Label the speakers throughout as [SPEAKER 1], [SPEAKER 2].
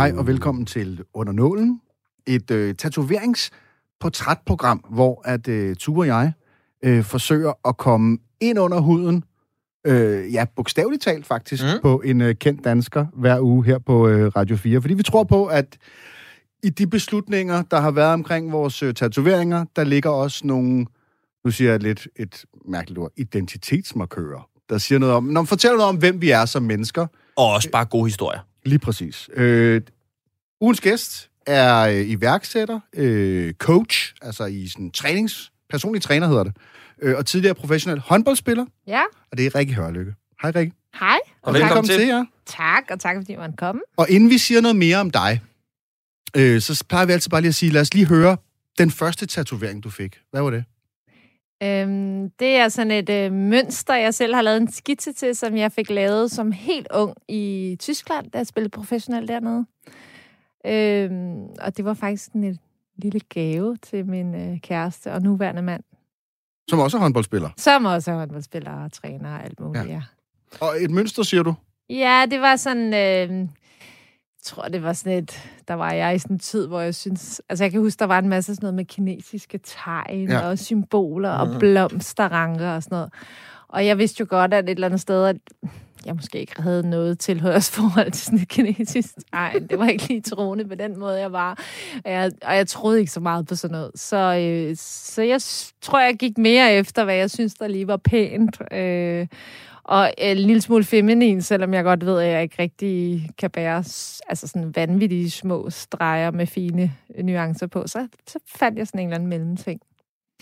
[SPEAKER 1] Hej og velkommen til Under Nålen, et øh, tatoveringsportrætprogram, hvor at øh, Ture og jeg øh, forsøger at komme ind under huden, øh, ja, bogstaveligt talt faktisk, mm. på en øh, kendt dansker hver uge her på øh, Radio 4. Fordi vi tror på, at i de beslutninger, der har været omkring vores øh, tatoveringer, der ligger også nogle, nu siger jeg lidt et mærkeligt ord, identitetsmarkører, der siger noget om, når man fortæller noget om, hvem vi er som mennesker.
[SPEAKER 2] Og også bare gode historier.
[SPEAKER 1] Lige præcis. Øh, ugens gæst er øh, iværksætter, øh, coach, altså i sådan trænings, personlig træner hedder det, øh, og tidligere professionel håndboldspiller,
[SPEAKER 3] Ja,
[SPEAKER 1] og det er Rikke Hørlykke. Hej Rikke.
[SPEAKER 3] hej.
[SPEAKER 2] Og velkommen til.
[SPEAKER 1] til jer.
[SPEAKER 3] Tak, og tak fordi man kom.
[SPEAKER 1] Og inden vi siger noget mere om dig, øh, så plejer vi altid bare lige at sige, lad os lige høre den første tatovering, du fik. Hvad var det?
[SPEAKER 3] Øhm, det er sådan et øh, mønster, jeg selv har lavet en skitse til, som jeg fik lavet som helt ung i Tyskland, da jeg spillede professionelt dernede. Øhm, og det var faktisk sådan et lille gave til min øh, kæreste og nuværende mand,
[SPEAKER 1] Som også er håndboldspiller.
[SPEAKER 3] som også er håndboldspiller og træner og alt muligt,
[SPEAKER 1] Ja.
[SPEAKER 3] ja. ja.
[SPEAKER 1] Og et mønster, siger du?
[SPEAKER 3] Ja, det var sådan... Øh, jeg tror, det var sådan et... Der var jeg i sådan en tid, hvor jeg synes... Altså, jeg kan huske, der var en masse sådan noget med kinesiske tegn
[SPEAKER 1] Ja.
[SPEAKER 3] og symboler og blomsterranker og sådan noget. Og jeg vidste jo godt, at et eller andet sted, at jeg måske ikke havde noget tilhørsforhold til sådan et kinesisk tegn. Det var ikke lige troende på den måde, jeg var. Og jeg, og jeg troede ikke så meget på sådan noget. Så, øh, så jeg tror, jeg gik mere efter, hvad jeg synes, der lige var pænt. Øh, og en lille smule feminin, selvom jeg godt ved, at jeg ikke rigtig kan bære altså sådan vanvittige små streger med fine nuancer på. Så, så fandt jeg sådan en eller anden mellemting.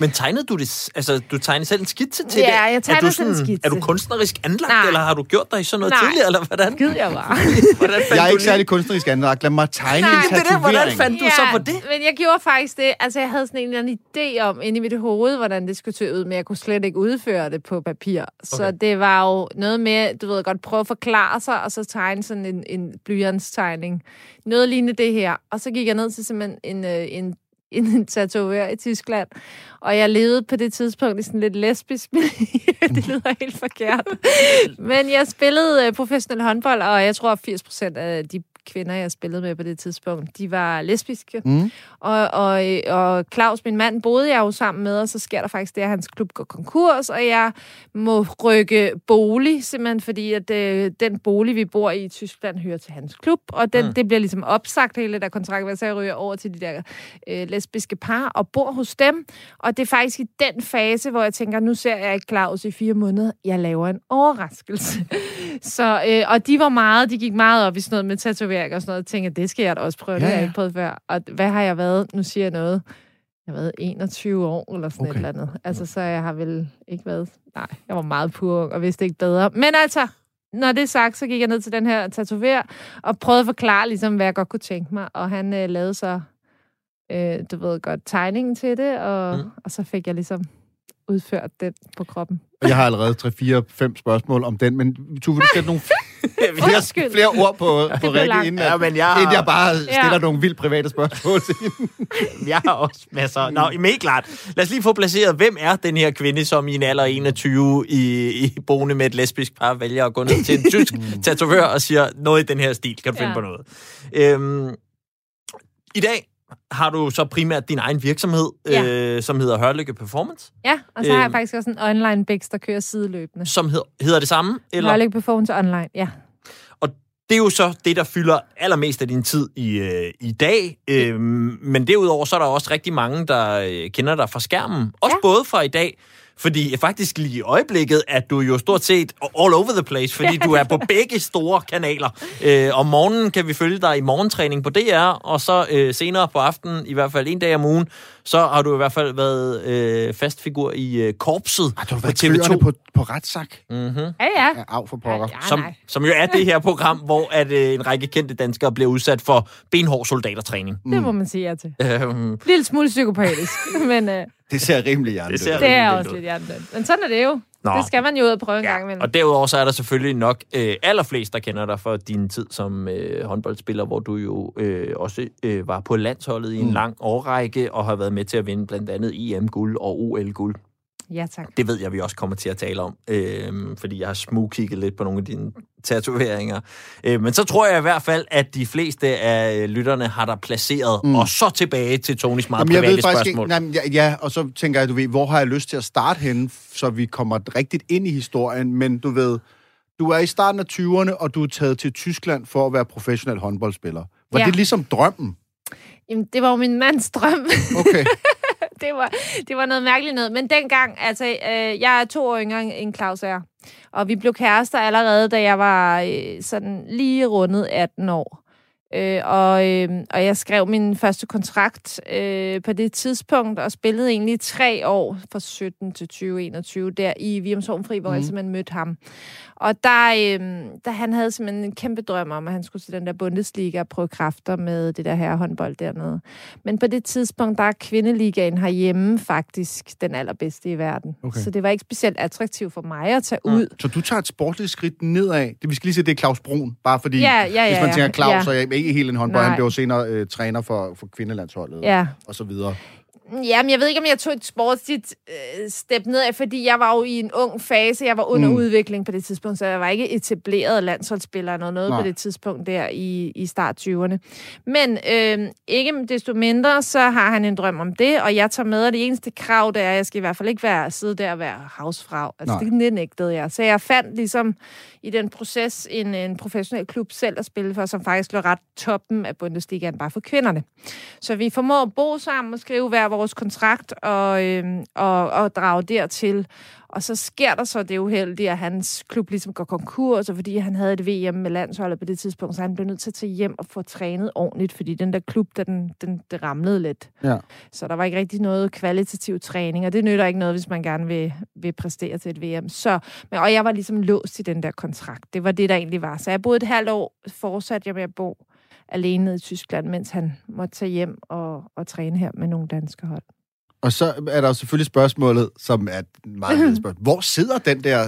[SPEAKER 2] Men tegnede du det? Altså, du tegnede selv en skitse til
[SPEAKER 3] Ja,
[SPEAKER 2] det?
[SPEAKER 3] jeg
[SPEAKER 2] er
[SPEAKER 3] tegner
[SPEAKER 2] du
[SPEAKER 3] selv en skitse.
[SPEAKER 2] Er du kunstnerisk anlagt,
[SPEAKER 3] Nej.
[SPEAKER 2] eller har du gjort dig i sådan noget
[SPEAKER 3] Nej.
[SPEAKER 2] tidligere, eller hvordan?
[SPEAKER 3] Gid jeg var.
[SPEAKER 2] hvordan
[SPEAKER 1] Jeg er ikke særlig kunstnerisk anlagt. Lad mig tegne
[SPEAKER 3] Nej,
[SPEAKER 1] en
[SPEAKER 2] det er det, hvordan
[SPEAKER 1] tatovering.
[SPEAKER 2] fandt du så på det?
[SPEAKER 3] Men jeg gjorde faktisk det. Altså, jeg havde sådan en eller anden idé om inde i mit hoved, hvordan det skulle se ud, men jeg kunne slet ikke udføre det på papir. Okay. Så det var jo noget med, du ved godt, prøve at forklare sig, og så tegne sådan en, en blyantstegning. Noget lignende det her. Og så gik jeg ned til simpelthen en, øh, en en tatovør i Tyskland, og jeg levede på det tidspunkt i sådan lidt lesbisk det lyder helt forkert. Men jeg spillede øh, professionel håndbold, og jeg tror, at 80 procent af de kvinder, jeg spillede med på det tidspunkt, de var lesbiske.
[SPEAKER 1] Mm.
[SPEAKER 3] Og, og, og Claus, min mand, boede jeg jo sammen med, og så sker der faktisk det, at hans klub går konkurs, og jeg må rykke bolig, simpelthen fordi, at øh, den bolig, vi bor i i Tyskland, hører til hans klub, og den, mm. det bliver ligesom opsagt, hele der kontrakt, så jeg ryger over til de der øh, lesbiske par og bor hos dem. Og det er faktisk i den fase, hvor jeg tænker, nu ser jeg ikke Claus i fire måneder, jeg laver en overraskelse. så, øh, og de var meget, de gik meget op i sådan noget med tatovering og sådan noget. Tænkte, det skal jeg da også prøve, det
[SPEAKER 1] Ja,
[SPEAKER 3] har jeg
[SPEAKER 1] ja.
[SPEAKER 3] ikke prøvet før. Og hvad har jeg været? Nu siger jeg noget. Jeg har været 21 år, eller sådan
[SPEAKER 1] Okay.
[SPEAKER 3] et eller andet. Altså, så jeg har vel ikke været... Nej, jeg var meget pur og vidste ikke bedre. Men altså, når det er sagt, så gik jeg ned til den her tatover og prøvede at forklare, ligesom, hvad jeg godt kunne tænke mig. Og han øh, lavede så, øh, du ved godt, tegningen til det, og,
[SPEAKER 2] Mm.
[SPEAKER 3] og så fik jeg ligesom udført den på kroppen.
[SPEAKER 1] Jeg har allerede 3, 4, 5 spørgsmål om den, men du vil du sætte nogle flere, flere ord på, på Rikke, inden,
[SPEAKER 2] Ja,
[SPEAKER 1] at,
[SPEAKER 2] men jeg
[SPEAKER 1] inden jeg
[SPEAKER 2] har,
[SPEAKER 1] bare stiller
[SPEAKER 3] Ja.
[SPEAKER 1] nogle vildt private spørgsmål til hende.
[SPEAKER 2] jeg har også masser. Nå, men helt klart. Lad os lige få placeret, hvem er den her kvinde, som i en alder af 21 i, i boende med et lesbisk par vælger at gå ned til en tysk tatovør og siger, noget i den her stil, kan du finde
[SPEAKER 3] Ja.
[SPEAKER 2] på noget. Øhm, I dag har du så primært din egen virksomhed,
[SPEAKER 3] Ja.
[SPEAKER 2] øh, som hedder Hørlykke Performance,
[SPEAKER 3] Ja, og så har
[SPEAKER 2] Øhm.
[SPEAKER 3] jeg faktisk også en online bix, der kører sideløbende.
[SPEAKER 2] som hed, hedder det samme? Eller?
[SPEAKER 3] Hørlæg Performance online, ja.
[SPEAKER 2] Det er jo så det, der fylder allermest af din tid i, øh, i dag. Øhm, men derudover så er der også rigtig mange, der øh, kender dig fra skærmen. Også. Ja. både fra i dag, fordi faktisk lige i øjeblikket er du jo stort set all over the place, fordi du er på begge store kanaler. Øh, om morgenen kan vi følge dig i morgentræning på DR, og så øh, senere på aftenen, i hvert fald en dag om ugen, så har du i hvert fald været øh, fast figur i øh, korpset
[SPEAKER 1] Ej, du har
[SPEAKER 2] på
[SPEAKER 1] været
[SPEAKER 2] TV2.
[SPEAKER 1] TV2. på, på retsak.
[SPEAKER 2] Mm-hmm.
[SPEAKER 3] Ja, ja.
[SPEAKER 1] Ja, af for pokker.
[SPEAKER 3] ja
[SPEAKER 2] som,
[SPEAKER 3] nej.
[SPEAKER 2] som jo er det her program, hvor at, øh, en række kendte danskere bliver udsat for benhård soldatertræning.
[SPEAKER 3] Det må man sige ja til.
[SPEAKER 2] Øhm,
[SPEAKER 3] Lille smule psykopatisk, men øh,
[SPEAKER 1] Det ser rimelig hjernedødt.
[SPEAKER 2] Det ser-
[SPEAKER 3] det er også
[SPEAKER 2] ud.
[SPEAKER 3] lidt hjertedødt. Men sådan er det jo.
[SPEAKER 2] Nå.
[SPEAKER 3] Det skal man jo ud og prøve en gang imellem.
[SPEAKER 2] og derudover så er der selvfølgelig nok øh, allerflest, der kender dig for din tid som øh, håndboldspiller, hvor du jo øh, også øh, var på landsholdet i en
[SPEAKER 1] Mm.
[SPEAKER 2] lang årrække og har været med til at vinde blandt andet EM-guld og OL-guld.
[SPEAKER 3] Ja, tak.
[SPEAKER 2] Det ved jeg, vi også kommer til at tale om, øh, fordi jeg har smugkigget lidt på nogle af dine tatoveringer. Øh, men så tror jeg i hvert fald, at de fleste af øh, lytterne har der placeret, mm. og så tilbage til Tonys meget
[SPEAKER 1] Jamen, jeg
[SPEAKER 2] private
[SPEAKER 1] ved faktisk
[SPEAKER 2] spørgsmål.
[SPEAKER 1] ikke, jamen, ja, ja, og så tænker jeg, du ved, hvor har jeg lyst til at starte henne, så vi kommer rigtigt ind i historien, men du ved, du er i starten af 20'erne, og du er taget til Tyskland for at være professionel håndboldspiller. Var
[SPEAKER 3] Ja.
[SPEAKER 1] det ligesom drømmen?
[SPEAKER 3] Jamen, det var jo min mands drøm.
[SPEAKER 1] Okay.
[SPEAKER 3] det, var, det var noget mærkeligt noget. Men dengang, altså, øh, jeg er to år yngre end Claus er. Og vi blev kærester allerede, da jeg var øh, sådan lige rundet 18 år. Øh, og, øh, og jeg skrev min første kontrakt øh, på det tidspunkt, og spillede egentlig tre år, fra 17 til 2021, der i Virumsholm hvor mm. jeg simpelthen mødte ham. Og der, øh, der han havde simpelthen en kæmpe drøm om, at han skulle til den der Bundesliga og prøve kræfter med det der her håndbold dernede. Men på det tidspunkt, der er kvindeligaen herhjemme faktisk den allerbedste i verden.
[SPEAKER 1] Okay.
[SPEAKER 3] Så det var ikke specielt attraktivt for mig at tage ud.
[SPEAKER 1] Så du tager et sportligt skridt nedad. Det, vi skal lige se, det er Claus Brun, bare fordi,
[SPEAKER 3] Ja, ja, ja,
[SPEAKER 1] hvis man
[SPEAKER 3] ja.
[SPEAKER 1] tænker Claus,
[SPEAKER 3] Ja.
[SPEAKER 1] så er jeg ikke helt en håndbold.
[SPEAKER 3] Nej.
[SPEAKER 1] Han blev senere øh, træner for, for kvindelandsholdet
[SPEAKER 3] Ja.
[SPEAKER 1] og så videre.
[SPEAKER 3] Jamen, jeg ved ikke, om jeg tog et sportsligt øh, step nedad, fordi jeg var jo i en ung fase. Jeg var under
[SPEAKER 1] Mm.
[SPEAKER 3] udvikling på det tidspunkt, så jeg var ikke etableret landsholdsspiller eller noget
[SPEAKER 1] Nej.
[SPEAKER 3] på det tidspunkt der i, i start 20'erne. Men øh, ikke desto mindre, så har han en drøm om det, og jeg tager med, og det eneste krav, det er, at jeg skal i hvert fald ikke være, sidde der og være havsfrag. Altså,
[SPEAKER 1] Nej.
[SPEAKER 3] det nægtede jeg. Så jeg fandt ligesom i den proces en, en professionel klub selv at spille for, som faktisk lå ret toppen af Bundesligaen bare for kvinderne. Så vi formår at bo sammen og skrive hver vores kontrakt og, øhm, og, og drage dertil. Og så sker der så det uheldige, at hans klub ligesom går konkurs, og fordi han havde et VM med landsholdet på det tidspunkt, så han blev nødt til at tage hjem og få trænet ordentligt, fordi den der klub, der den, den, det ramlede lidt.
[SPEAKER 1] Ja.
[SPEAKER 3] Så der var ikke rigtig noget kvalitativ træning, og det nytter ikke noget, hvis man gerne vil, vil præstere til et VM. Så, men, og jeg var ligesom låst i den der kontrakt. Det var det, der egentlig var. Så jeg boede et halvt år, fortsatte jeg med at bo alene i Tyskland, mens han måtte tage hjem og, og træne her med nogle danske hold.
[SPEAKER 1] Og så er der jo selvfølgelig spørgsmålet, som er et meget spørgsmål. Hvor sidder den der...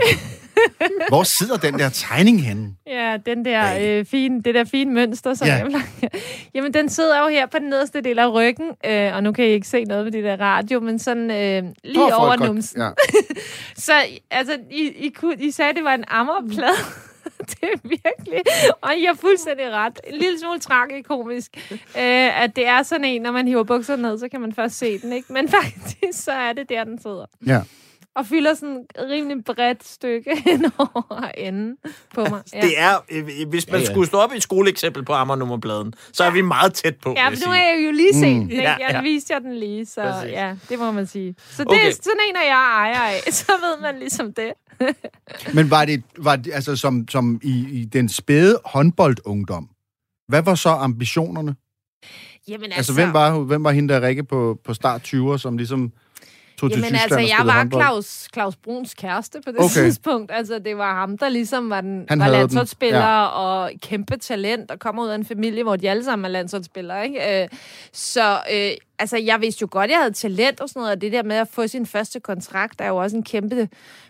[SPEAKER 1] hvor sidder den der tegning henne?
[SPEAKER 3] Ja, den der øh, fine, det der fine mønster, som
[SPEAKER 1] Ja.
[SPEAKER 3] jeg Jamen, den sidder jo her på den nederste del af ryggen, øh, og nu kan I ikke se noget ved det der radio, men sådan øh, lige over
[SPEAKER 1] godt-
[SPEAKER 3] numsen.
[SPEAKER 1] Ja.
[SPEAKER 3] Så altså, I, I, kunne, I sagde, det var en ammerplade. det er virkelig... Og jeg har fuldstændig ret. En lille smule tragikomisk. Øh, at det er sådan en, når man hiver bukserne ned, så kan man først se den, ikke? Men faktisk, så er det der, den sidder.
[SPEAKER 1] ja.
[SPEAKER 3] Og fylder sådan et rimelig bredt stykke hen over enden på mig. Ja.
[SPEAKER 2] Det er, øh, hvis man
[SPEAKER 1] Ja, ja.
[SPEAKER 2] skulle stå op i et skoleeksempel på Amager-nummerpladen, så er vi meget tæt på,
[SPEAKER 3] Ja, for nu har jeg jo lige set
[SPEAKER 1] Mm.
[SPEAKER 3] den?
[SPEAKER 2] Ja,
[SPEAKER 3] Jeg
[SPEAKER 2] ja.
[SPEAKER 3] viste jeg den lige, så
[SPEAKER 2] Præcis.
[SPEAKER 3] ja, det må man sige. Så det
[SPEAKER 2] Okay.
[SPEAKER 3] er sådan en, og jeg er ejer af, så ved man ligesom det.
[SPEAKER 1] Men var det, var det altså som, som i, i den spæde håndboldungdom? Hvad var så ambitionerne?
[SPEAKER 3] Jamen
[SPEAKER 1] Altså, altså hvem, var, hvem var hende der Rikke på, på start 20'er, som ligesom tog til
[SPEAKER 3] Jamen
[SPEAKER 1] Tyskland
[SPEAKER 3] altså, jeg var
[SPEAKER 1] håndbold?
[SPEAKER 3] Claus, Claus Bruns kæreste på det
[SPEAKER 1] Okay.
[SPEAKER 3] tidspunkt. Altså, det var ham, der ligesom var, den,
[SPEAKER 1] Han
[SPEAKER 3] var landsholdsspiller
[SPEAKER 1] Ja.
[SPEAKER 3] og kæmpe talent, og kommer ud af en familie, hvor de alle sammen er landsholdsspillere. Ikke? Øh, så øh, altså, jeg vidste jo godt, jeg havde talent og sådan noget, og det der med at få sin første kontrakt er jo også en kæmpe,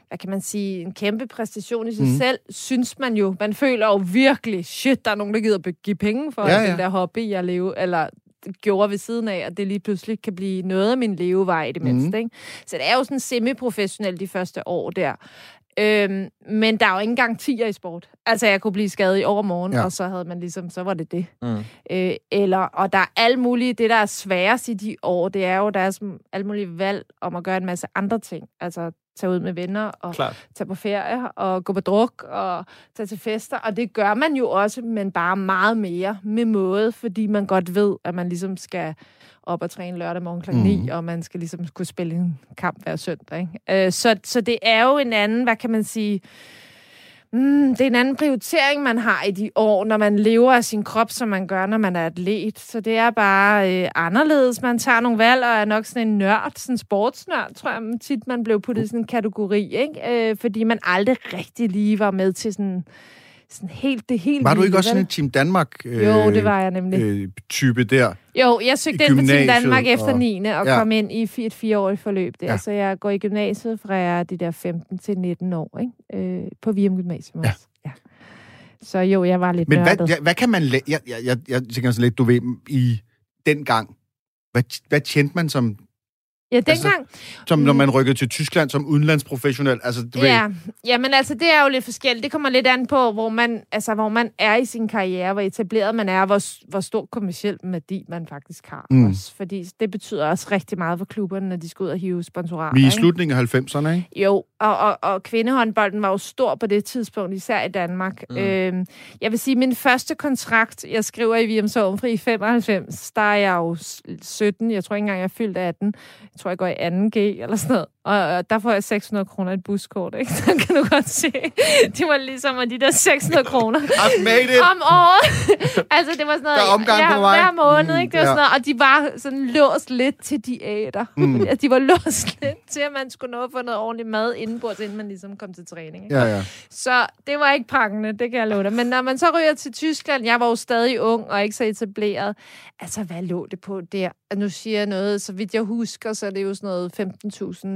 [SPEAKER 3] hvad kan man sige, en kæmpe præstation i sig mm. selv, synes man jo. Man føler jo virkelig, shit, der er nogen, der gider give penge for
[SPEAKER 1] ja,
[SPEAKER 3] ja. den der hobby, jeg lever, eller gjorde ved siden af, at det lige pludselig kan blive noget af min levevej i det mindste.
[SPEAKER 1] Mhm.
[SPEAKER 3] Ikke? Så det er jo sådan semi-professionelt de første år der. Øhm, men der er jo ingen garantier i sport. Altså, jeg kunne blive skadet i overmorgen,
[SPEAKER 1] Ja.
[SPEAKER 3] og så havde man ligesom, så var det det.
[SPEAKER 2] Mm.
[SPEAKER 3] Øh, eller, og der er alt muligt, det der er sværest i de år, det er jo, der er sådan alt muligt valg om at gøre en masse andre ting. Altså, tage ud med venner, og
[SPEAKER 2] Klart.
[SPEAKER 3] tage på ferie, og gå på druk, og tage til fester. Og det gør man jo også, men bare meget mere med måde, fordi man godt ved, at man ligesom skal op og træne lørdag morgen kl. 9,
[SPEAKER 1] Mhm.
[SPEAKER 3] og man skal ligesom kunne spille en kamp hver søndag. Ikke? Øh, så, så det er jo en anden, hvad kan man sige, Mm, det er en anden prioritering, man har i de år, når man lever af sin krop, som man gør, når man er atlet. Så det er bare øh, anderledes. Man tager nogle valg og er nok sådan en nørd, sådan en sportsnørd, tror jeg tit, man blev puttet i sådan en kategori, ikke? Øh, fordi man aldrig rigtig lige var med til sådan, sådan helt det helt
[SPEAKER 1] Var du ikke også sådan en Team Danmark øh,
[SPEAKER 3] Jo, det var jeg nemlig.
[SPEAKER 1] øh, type der?
[SPEAKER 3] Jo, jeg søgte ind på Team Danmark efter
[SPEAKER 1] og-
[SPEAKER 3] 9. og
[SPEAKER 1] Ja.
[SPEAKER 3] kom ind i et fireårigt forløb der.
[SPEAKER 1] Ja.
[SPEAKER 3] Så jeg går i gymnasiet fra jeg er de der 15 til 19 år, ikke? Øh, på Virum Gymnasium
[SPEAKER 1] Ja.
[SPEAKER 3] også. Ja. Så jo, jeg var lidt
[SPEAKER 1] Men hvad, ja, hvad kan man... La- jeg, jeg, jeg, jeg tænker sådan lidt, du ved, i den gang, hvad, hvad tjente man som
[SPEAKER 3] Ja, dengang...
[SPEAKER 1] Som når man rykkede til Tyskland som udenlandsprofessionel. Altså, du ved,
[SPEAKER 3] Ja, ja, men altså, det er jo lidt forskelligt. Det kommer lidt an på, hvor man, altså, hvor man er i sin karriere, hvor etableret man er, hvor, hvor stor kommersiel værdi man faktisk har.
[SPEAKER 1] Mm.
[SPEAKER 3] Mm. Også, fordi det betyder også rigtig meget for klubberne, når de skal ud og hive sponsorater.
[SPEAKER 1] vi er i slutningen af 90'erne, ikke?
[SPEAKER 3] Jo, og, og, og kvindehåndbolden var jo stor på det tidspunkt, især i Danmark. Mm. Øhm, jeg vil sige, min første kontrakt, jeg skriver i VM Sovnfri i 95, der er jeg jo s- 17, jeg tror ikke engang, jeg er fyldt 18. Jeg tror, jeg går i 2G eller sådan noget. Og, der får jeg 600 kroner et buskort, ikke? Så kan du godt se. Det var ligesom at de der 600 kroner
[SPEAKER 1] I've made it!
[SPEAKER 3] om året. altså, det var sådan noget...
[SPEAKER 1] Der er omgang
[SPEAKER 3] ja,
[SPEAKER 1] på vej.
[SPEAKER 3] Hver måned,
[SPEAKER 1] Mm,
[SPEAKER 3] ikke? Det var
[SPEAKER 1] ja.
[SPEAKER 3] sådan noget, og de var sådan låst lidt til diæter. Mm. altså, de var låst lidt til, at man skulle nå at få noget ordentligt mad indenbords, inden man ligesom kom til træning. Ikke?
[SPEAKER 1] Ja, ja.
[SPEAKER 3] Så det var ikke prangende, det kan jeg love dig. Men når man så ryger til Tyskland, jeg var jo stadig ung og ikke så etableret. Altså, hvad lå det på der? Nu siger jeg noget, så vidt jeg husker, så er det jo sådan noget 15.000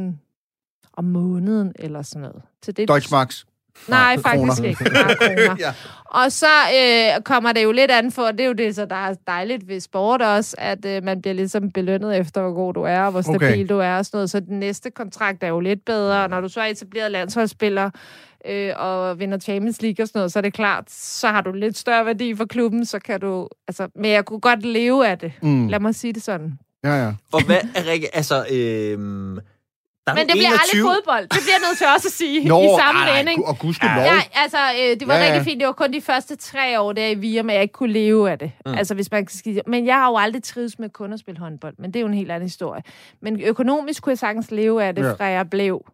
[SPEAKER 3] om måneden eller sådan noget. Så det,
[SPEAKER 1] Deutschmarks.
[SPEAKER 3] Nej,
[SPEAKER 1] kroner.
[SPEAKER 3] faktisk ikke. Nej, kroner.
[SPEAKER 1] Ja.
[SPEAKER 3] Og så øh, kommer det jo lidt an for, det er jo det, så der er dejligt ved sport også, at øh, man bliver ligesom belønnet efter, hvor god du er, og hvor stabil
[SPEAKER 1] Okay.
[SPEAKER 3] du er og sådan noget. Så den næste kontrakt er jo lidt bedre, og når du så er etableret landsholdsspiller, øh, og vinder Champions League og sådan noget, så er det klart, så har du lidt større værdi for klubben, så kan du, altså, men jeg kunne godt leve af det.
[SPEAKER 1] Mm.
[SPEAKER 3] Lad mig sige det sådan.
[SPEAKER 1] Ja, ja.
[SPEAKER 2] Og hvad Rikke, altså, øhm, der er
[SPEAKER 3] Men det bliver
[SPEAKER 2] 21...
[SPEAKER 3] aldrig fodbold. Det bliver nødt til også at sige
[SPEAKER 1] Nå,
[SPEAKER 3] i samme vending.
[SPEAKER 1] og gudskelov.
[SPEAKER 3] Ja, altså, øh, det var
[SPEAKER 1] Ja,
[SPEAKER 3] ja, rigtig fint. Det var kun de første tre år der i Virum, at jeg ikke kunne leve af det. Mm. Altså, hvis man kan Men jeg har jo aldrig trives med kun at spille håndbold, men det er jo en helt anden historie. Men økonomisk kunne jeg sagtens leve af det,
[SPEAKER 1] ja.
[SPEAKER 3] fra jeg blev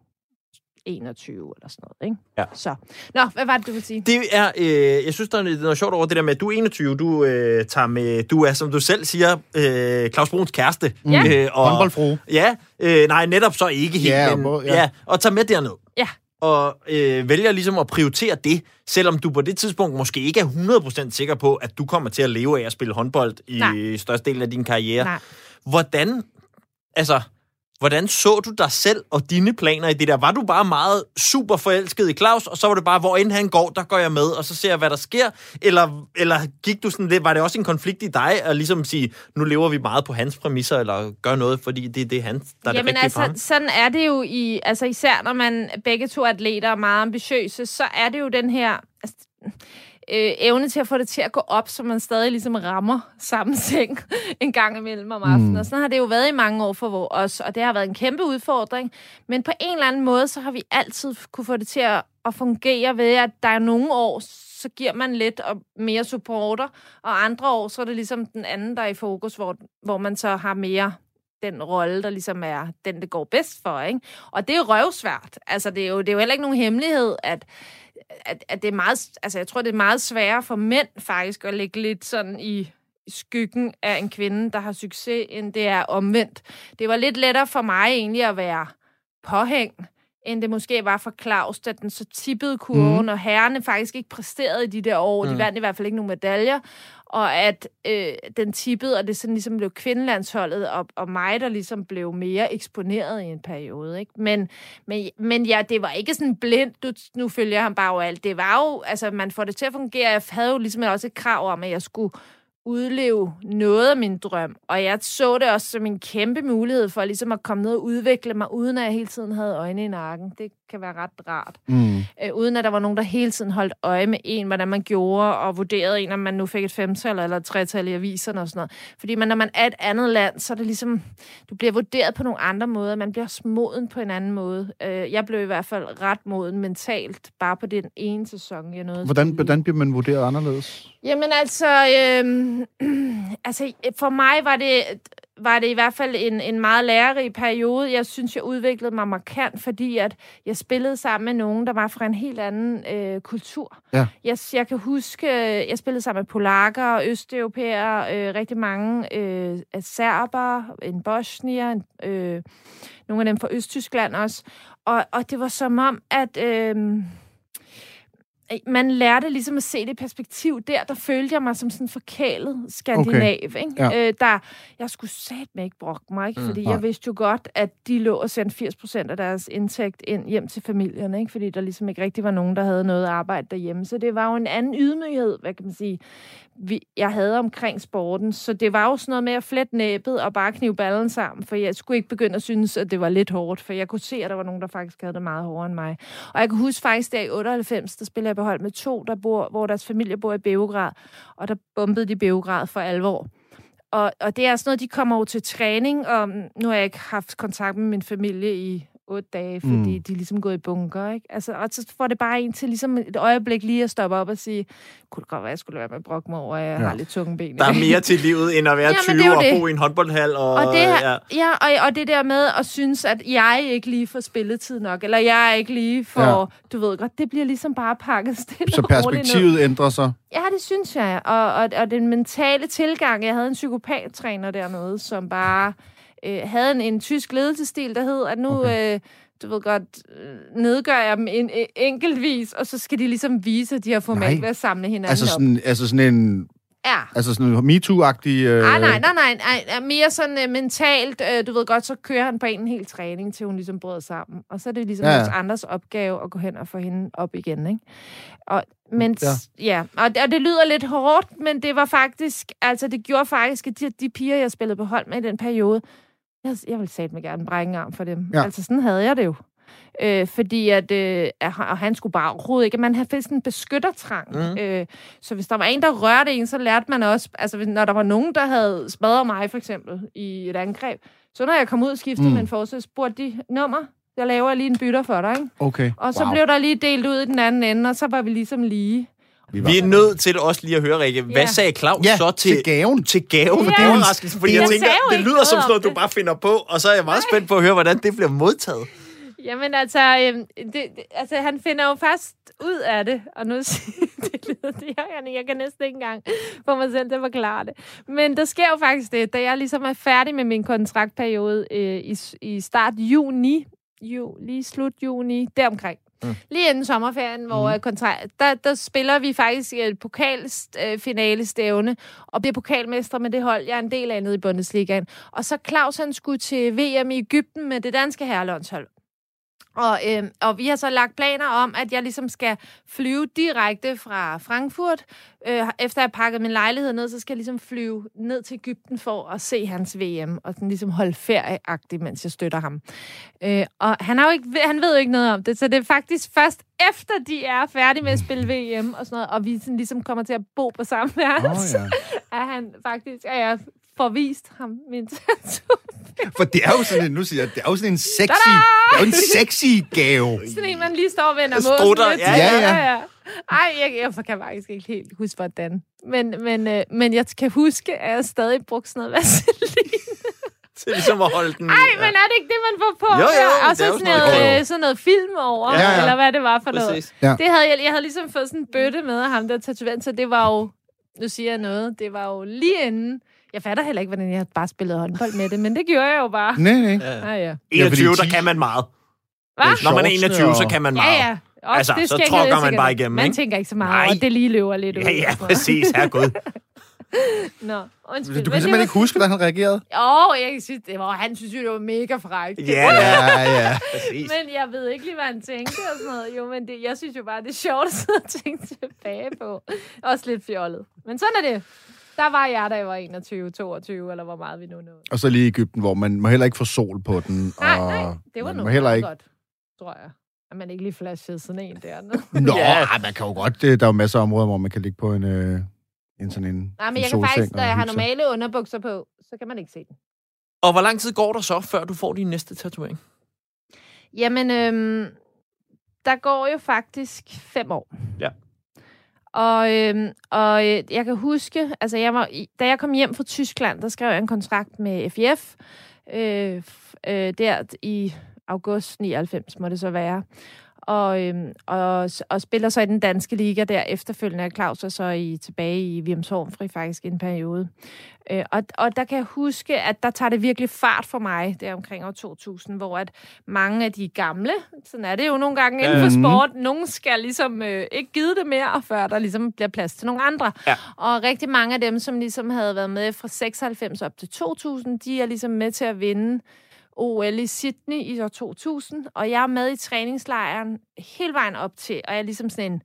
[SPEAKER 3] 21 eller sådan noget, ikke?
[SPEAKER 2] Ja.
[SPEAKER 3] Så. Nå, hvad var det, du ville sige?
[SPEAKER 2] Det er, øh, jeg synes, der er noget, noget sjovt over det der med, at du er 21, du øh, tager med, du er, som du selv siger, øh, Claus Bruns kæreste.
[SPEAKER 3] Ja.
[SPEAKER 2] Øh, og,
[SPEAKER 1] Håndboldfrue.
[SPEAKER 2] Ja, øh, nej, netop så ikke helt,
[SPEAKER 1] Ja,
[SPEAKER 2] men,
[SPEAKER 1] ja.
[SPEAKER 2] ja. ja, og tager med derned.
[SPEAKER 3] Ja.
[SPEAKER 2] Og øh, vælger ligesom at prioritere det, selvom du på det tidspunkt måske ikke er 100% sikker på, at du kommer til at leve af at spille håndbold i
[SPEAKER 3] Nej.
[SPEAKER 2] størstedelen af din karriere.
[SPEAKER 3] Nej.
[SPEAKER 2] Hvordan, altså, hvordan så du dig selv og dine planer i det der? Var du bare meget super forelsket i Claus, og så var det bare, hvor end han går, der går jeg med, og så ser jeg, hvad der sker? Eller, eller gik du sådan lidt, var det også en konflikt i dig, at ligesom sige, nu lever vi meget på hans præmisser, eller gør noget, fordi det, det er han, der er det
[SPEAKER 3] Jamen
[SPEAKER 2] ham?
[SPEAKER 3] altså, sådan er det jo i, altså især når man begge to er atleter og meget ambitiøse, så er det jo den her altså, øh, evne til at få det til at gå op, så man stadig ligesom rammer samme seng en gang imellem om aftenen. Mm. Og sådan har det jo været i mange år for os, og det har været en kæmpe udfordring. Men på en eller anden måde, så har vi altid kunne få det til at, at fungere ved, at der er nogle år, så giver man lidt og mere supporter, og andre år, så er det ligesom den anden, der er i fokus, hvor, hvor man så har mere den rolle, der ligesom er den, det går bedst for, ikke? Og det er røvsvært. Altså, det er jo, det er jo heller ikke nogen hemmelighed, at, at, at det er meget, altså, jeg tror, det er meget sværere for mænd faktisk at ligge lidt sådan i i skyggen af en kvinde, der har succes, end det er omvendt. Det var lidt lettere for mig egentlig at være påhæng, end det måske var for Claus, da den så tippede kurven, mm. og herrene faktisk ikke præsterede i de der år. Mm. De vandt i hvert fald ikke nogen medaljer. Og at øh, den tippede, og det sådan ligesom blev kvindelandsholdet, og, og mig, der ligesom blev mere eksponeret i en periode. Ikke? Men, men, men ja, det var ikke sådan blindt, du, nu følger jeg ham bare overalt. Det var jo, altså man får det til at fungere. Jeg havde jo ligesom også et krav om, at jeg skulle udleve noget af min drøm. Og jeg så det også som en kæmpe mulighed for ligesom at komme ned og udvikle mig, uden at jeg hele tiden havde øjne i nakken. Det kan være ret rart.
[SPEAKER 1] Mm.
[SPEAKER 3] Øh, uden at der var nogen, der hele tiden holdt øje med en, hvordan man gjorde, og vurderede en, om man nu fik et femtal eller et tretal i aviserne og sådan noget. Fordi man, når man er et andet land, så er det ligesom, du bliver vurderet på nogle andre måder. Man bliver også moden på en anden måde. Øh, jeg blev i hvert fald ret moden mentalt, bare på den ene sæson, jeg nåede.
[SPEAKER 1] Hvordan, hvordan bliver man vurderet anderledes?
[SPEAKER 3] Jamen altså, øhm, altså for mig var det, var det i hvert fald en, en meget lærerig periode. Jeg synes, jeg udviklede mig markant, fordi at jeg spillede sammen med nogen, der var fra en helt anden øh, kultur.
[SPEAKER 1] Ja.
[SPEAKER 3] Jeg, jeg kan huske, øh, jeg spillede sammen med polakker, østeuropæere, øh, rigtig mange øh, serber, en bosnier, en, øh, nogle af dem fra Østtyskland også. Og, og det var som om, at... Øh, man lærte ligesom at se det perspektiv. Der, der følte jeg mig som sådan forkælet skandinav. Okay. Ikke?
[SPEAKER 1] Ja.
[SPEAKER 3] Øh, der, jeg skulle satme ikke brokke mig, ikke?
[SPEAKER 2] Mm.
[SPEAKER 3] fordi
[SPEAKER 1] Nej.
[SPEAKER 3] jeg vidste jo godt, at de lå og sendte 80 procent af deres indtægt ind hjem til familierne, ikke? fordi der ligesom ikke rigtig var nogen, der havde noget arbejde derhjemme. Så det var jo en anden ydmyghed, hvad kan man sige, vi, jeg havde omkring sporten. Så det var jo sådan noget med at flette næbet og bare knive ballen sammen, for jeg skulle ikke begynde at synes, at det var lidt hårdt, for jeg kunne se, at der var nogen, der faktisk havde det meget hårdere end mig. Og jeg kan huske faktisk, der i 98, der spillede jeg på hold med to, der bor, hvor deres familie bor i Beograd, og der bombede de Beograd for alvor. Og, og det er sådan noget, de kommer jo til træning, og nu har jeg ikke haft kontakt med min familie i otte dage, fordi mm. de er ligesom gået i bunker, ikke? Altså, og så får det bare en til ligesom et øjeblik lige at stoppe op og sige, kunne det godt være, at jeg skulle være med at brokke mig over, at jeg
[SPEAKER 1] Ja.
[SPEAKER 3] har lidt tunge ben.
[SPEAKER 2] Der er
[SPEAKER 3] dag."
[SPEAKER 2] mere til livet, end at være
[SPEAKER 3] Jamen,
[SPEAKER 2] 20
[SPEAKER 3] det er jo
[SPEAKER 2] og
[SPEAKER 3] det.
[SPEAKER 2] bo i en håndboldhal. Og,
[SPEAKER 3] Og det,
[SPEAKER 2] ja.
[SPEAKER 3] her, ja, og, og det der med at synes, at jeg ikke lige får spilletid nok, eller jeg ikke lige får,
[SPEAKER 1] Ja.
[SPEAKER 3] ja. du ved godt, det bliver ligesom bare pakket stille
[SPEAKER 1] Så perspektivet ændrer sig.
[SPEAKER 3] Ja, det synes jeg. Og, og, og den mentale tilgang, jeg havde en psykopattræner dernede, som bare øh, havde en, en tysk ledelsesstil, der hed, at nu, okay. øh, du ved godt, øh, nedgør jeg dem en, en, enkeltvis, og så skal de ligesom vise, at de har
[SPEAKER 1] Nej.
[SPEAKER 3] ved at samle hinanden
[SPEAKER 1] Altså
[SPEAKER 3] op.
[SPEAKER 1] sådan, altså sådan en
[SPEAKER 3] Ja.
[SPEAKER 1] altså sådan en MeToo-agtig... Øh...
[SPEAKER 3] Ah, nej, nej, nej, nej. Mere sådan uh, mentalt, uh, du ved godt, så kører han på en hel træning, til hun ligesom bryder sammen. Og så er det ligesom
[SPEAKER 1] Ja,
[SPEAKER 3] ja. andres opgave at gå hen og få hende op igen, ikke? Og, men,
[SPEAKER 1] Ja.
[SPEAKER 3] ja, ja og, og det lyder lidt hårdt, men det var faktisk, altså det gjorde faktisk, at de, de piger, jeg spillede på hold med i den periode, jeg, jeg ville satme gerne brække en arm for dem.
[SPEAKER 1] Ja.
[SPEAKER 3] Altså sådan havde jeg det jo. Øh, fordi at, øh, og han skulle bare overhovedet ikke, man havde sådan en beskyttertrang. Mm. Øh, så hvis der var en, der rørte en, så lærte man også, altså når der var nogen, der havde smadret mig for eksempel i et angreb, så når jeg kom ud og skiftede
[SPEAKER 1] mm.
[SPEAKER 3] med en forsøg, spurgte de, nummer, jeg laver lige en bytter for dig, ikke?
[SPEAKER 1] Okay.
[SPEAKER 3] Og så
[SPEAKER 1] wow.
[SPEAKER 3] blev der lige delt ud i den anden ende, og så var vi ligesom lige.
[SPEAKER 1] Vi var-
[SPEAKER 2] Vi er nødt til også lige at høre, Rikke. Hvad
[SPEAKER 3] Ja.
[SPEAKER 2] sagde Claus
[SPEAKER 1] Ja,
[SPEAKER 2] så til,
[SPEAKER 1] til gaven.
[SPEAKER 2] til gaven?
[SPEAKER 3] Ja.
[SPEAKER 2] Det er overraskelse, fordi jeg
[SPEAKER 3] Jeg
[SPEAKER 2] tænker,
[SPEAKER 3] jo
[SPEAKER 2] det lyder som
[SPEAKER 3] noget
[SPEAKER 2] sådan noget, du bare finder på, og så er jeg meget spændt på at høre, hvordan det bliver modtaget.
[SPEAKER 3] Jamen altså, øhm, det, det, altså han finder jo først ud af det, og nu siger- det lyder det, jeg, jeg kan næsten ikke engang få mig selv til at forklare det. Men der sker jo faktisk det, da jeg ligesom er færdig med min kontraktperiode øh, i, i start juni, ju, lige slut juni, deromkring. Mm. Lige inden sommerferien, hvor mm. kontrakt, der, der spiller vi faktisk et pokalfinale stævne og bliver pokalmestre med det hold, jeg er en del af nede i Bundesligaen. Og så Claus, han skulle til VM i Ægypten med det danske herrelandshold. Og, øh, og vi har så lagt planer om, at jeg ligesom skal flyve direkte fra Frankfurt. Øh, efter jeg har pakket min lejlighed ned, så skal jeg ligesom flyve ned til Ægypten for at se hans VM, og sådan ligesom holde ferieagtigt, mens jeg støtter ham. Øh, og han, har jo ikke, han ved jo ikke noget om det, så det er faktisk først efter, de er færdige med at spille VM og sådan noget, og vi sådan ligesom kommer til at bo på samme værelse, oh,
[SPEAKER 1] ja.
[SPEAKER 3] at han faktisk, at jeg får vist ham min tattoo.
[SPEAKER 1] For det er jo sådan en, nu siger jeg, det er jo sådan en sexy, det er jo en sexy gave.
[SPEAKER 3] Sådan en, man lige står og vender lidt.
[SPEAKER 2] ja,
[SPEAKER 1] ja.
[SPEAKER 3] ja, ja. Ej, jeg, jeg kan faktisk ikke helt huske, hvordan. Men, men, øh, men jeg kan huske, at jeg stadig brugte sådan noget vaseline.
[SPEAKER 2] Til ligesom at holde den...
[SPEAKER 3] Ej, men er det ikke det, man får på?
[SPEAKER 2] Jo, jo,
[SPEAKER 3] Ja, Og så sådan
[SPEAKER 2] sådan noget-
[SPEAKER 3] noget, øh, sådan noget film over,
[SPEAKER 2] Ja,
[SPEAKER 1] ja.
[SPEAKER 3] eller hvad det var for noget.
[SPEAKER 2] Præcis.
[SPEAKER 1] Ja.
[SPEAKER 3] Det havde jeg, jeg havde ligesom fået sådan en bøtte med af ham, der tatoveret, så det var jo, nu siger jeg noget, det var jo lige inden. Jeg fatter heller ikke, hvordan jeg bare spillede håndbold med det, men det gjorde jeg jo bare.
[SPEAKER 1] Nej, nej.
[SPEAKER 2] Ja.
[SPEAKER 3] Ah, ja.
[SPEAKER 2] 21,
[SPEAKER 1] fordi
[SPEAKER 2] der
[SPEAKER 1] ti-
[SPEAKER 2] kan man meget.
[SPEAKER 3] Hvad?
[SPEAKER 2] Når man er
[SPEAKER 1] Shortsene
[SPEAKER 2] 21, så
[SPEAKER 1] og-
[SPEAKER 2] kan man meget.
[SPEAKER 3] Ja, ja. Også
[SPEAKER 2] Altså,
[SPEAKER 3] det
[SPEAKER 2] så
[SPEAKER 3] jeg
[SPEAKER 2] man
[SPEAKER 3] sikkert
[SPEAKER 2] bare
[SPEAKER 3] ikke.
[SPEAKER 2] igennem,
[SPEAKER 3] Man
[SPEAKER 2] ikke?
[SPEAKER 3] tænker ikke så meget
[SPEAKER 2] Nej.
[SPEAKER 3] over, det lige løber lidt ud.
[SPEAKER 2] Ja, ja,
[SPEAKER 3] og
[SPEAKER 2] præcis. Herregud.
[SPEAKER 3] Nå, undskyld.
[SPEAKER 1] Du kan
[SPEAKER 3] det
[SPEAKER 1] simpelthen
[SPEAKER 3] var-
[SPEAKER 1] ikke huske, hvordan han reagerede?
[SPEAKER 3] Åh, jeg kan synes, det var, han synes jo, det var mega frækt.
[SPEAKER 2] Ja, ja,
[SPEAKER 1] Ja, ja.
[SPEAKER 2] præcis.
[SPEAKER 3] Men jeg ved ikke lige, hvad han tænkte og sådan noget. Jo, men det, jeg synes jo bare, det er sjovt at sidde og tænke tilbage på. Også lidt fjollet. Men sådan er det. Der var jeg, da jeg var 21, 22, eller hvor meget vi nu nåede.
[SPEAKER 1] Og så lige i Ægypten, hvor man må heller ikke få sol på den.
[SPEAKER 3] Nej,
[SPEAKER 1] og
[SPEAKER 3] nej, det var
[SPEAKER 1] må heller ikke...
[SPEAKER 3] godt, tror jeg. At man ikke lige flashede sådan en der.
[SPEAKER 1] Nå,
[SPEAKER 2] Ja.
[SPEAKER 1] man kan jo godt. Det, der er jo masser af områder, hvor man kan ligge på en, øh, en sådan en
[SPEAKER 3] Nej, men
[SPEAKER 1] en
[SPEAKER 3] jeg kan faktisk, når jeg har normale underbukser på, så kan man ikke se den.
[SPEAKER 2] Og hvor lang tid går der så, før du får din næste tatovering?
[SPEAKER 3] Jamen, øhm, der går jo faktisk fem år.
[SPEAKER 2] Ja.
[SPEAKER 3] Og, øh, og øh, jeg kan huske, altså jeg var, da jeg kom hjem fra Tyskland, der skrev jeg en kontrakt med FIF. Øh, øh, der i august 99 må det så være og, øhm, og, og spiller så i den danske liga der efterfølgende. Claus er så i, tilbage i Virmshornfri faktisk en periode. Øh, og, og der kan jeg huske, at der tager det virkelig fart for mig, det er omkring år 2000, hvor at mange af de gamle, sådan er det jo nogle gange inden for sport, nogen skal ligesom øh, ikke give det mere, før der ligesom bliver plads til nogle andre.
[SPEAKER 2] Ja.
[SPEAKER 3] Og rigtig mange af dem, som ligesom havde været med fra 96 op til 2000, de er ligesom med til at vinde OL i Sydney i år 2000, og jeg er med i træningslejren hele vejen op til, og jeg er ligesom sådan en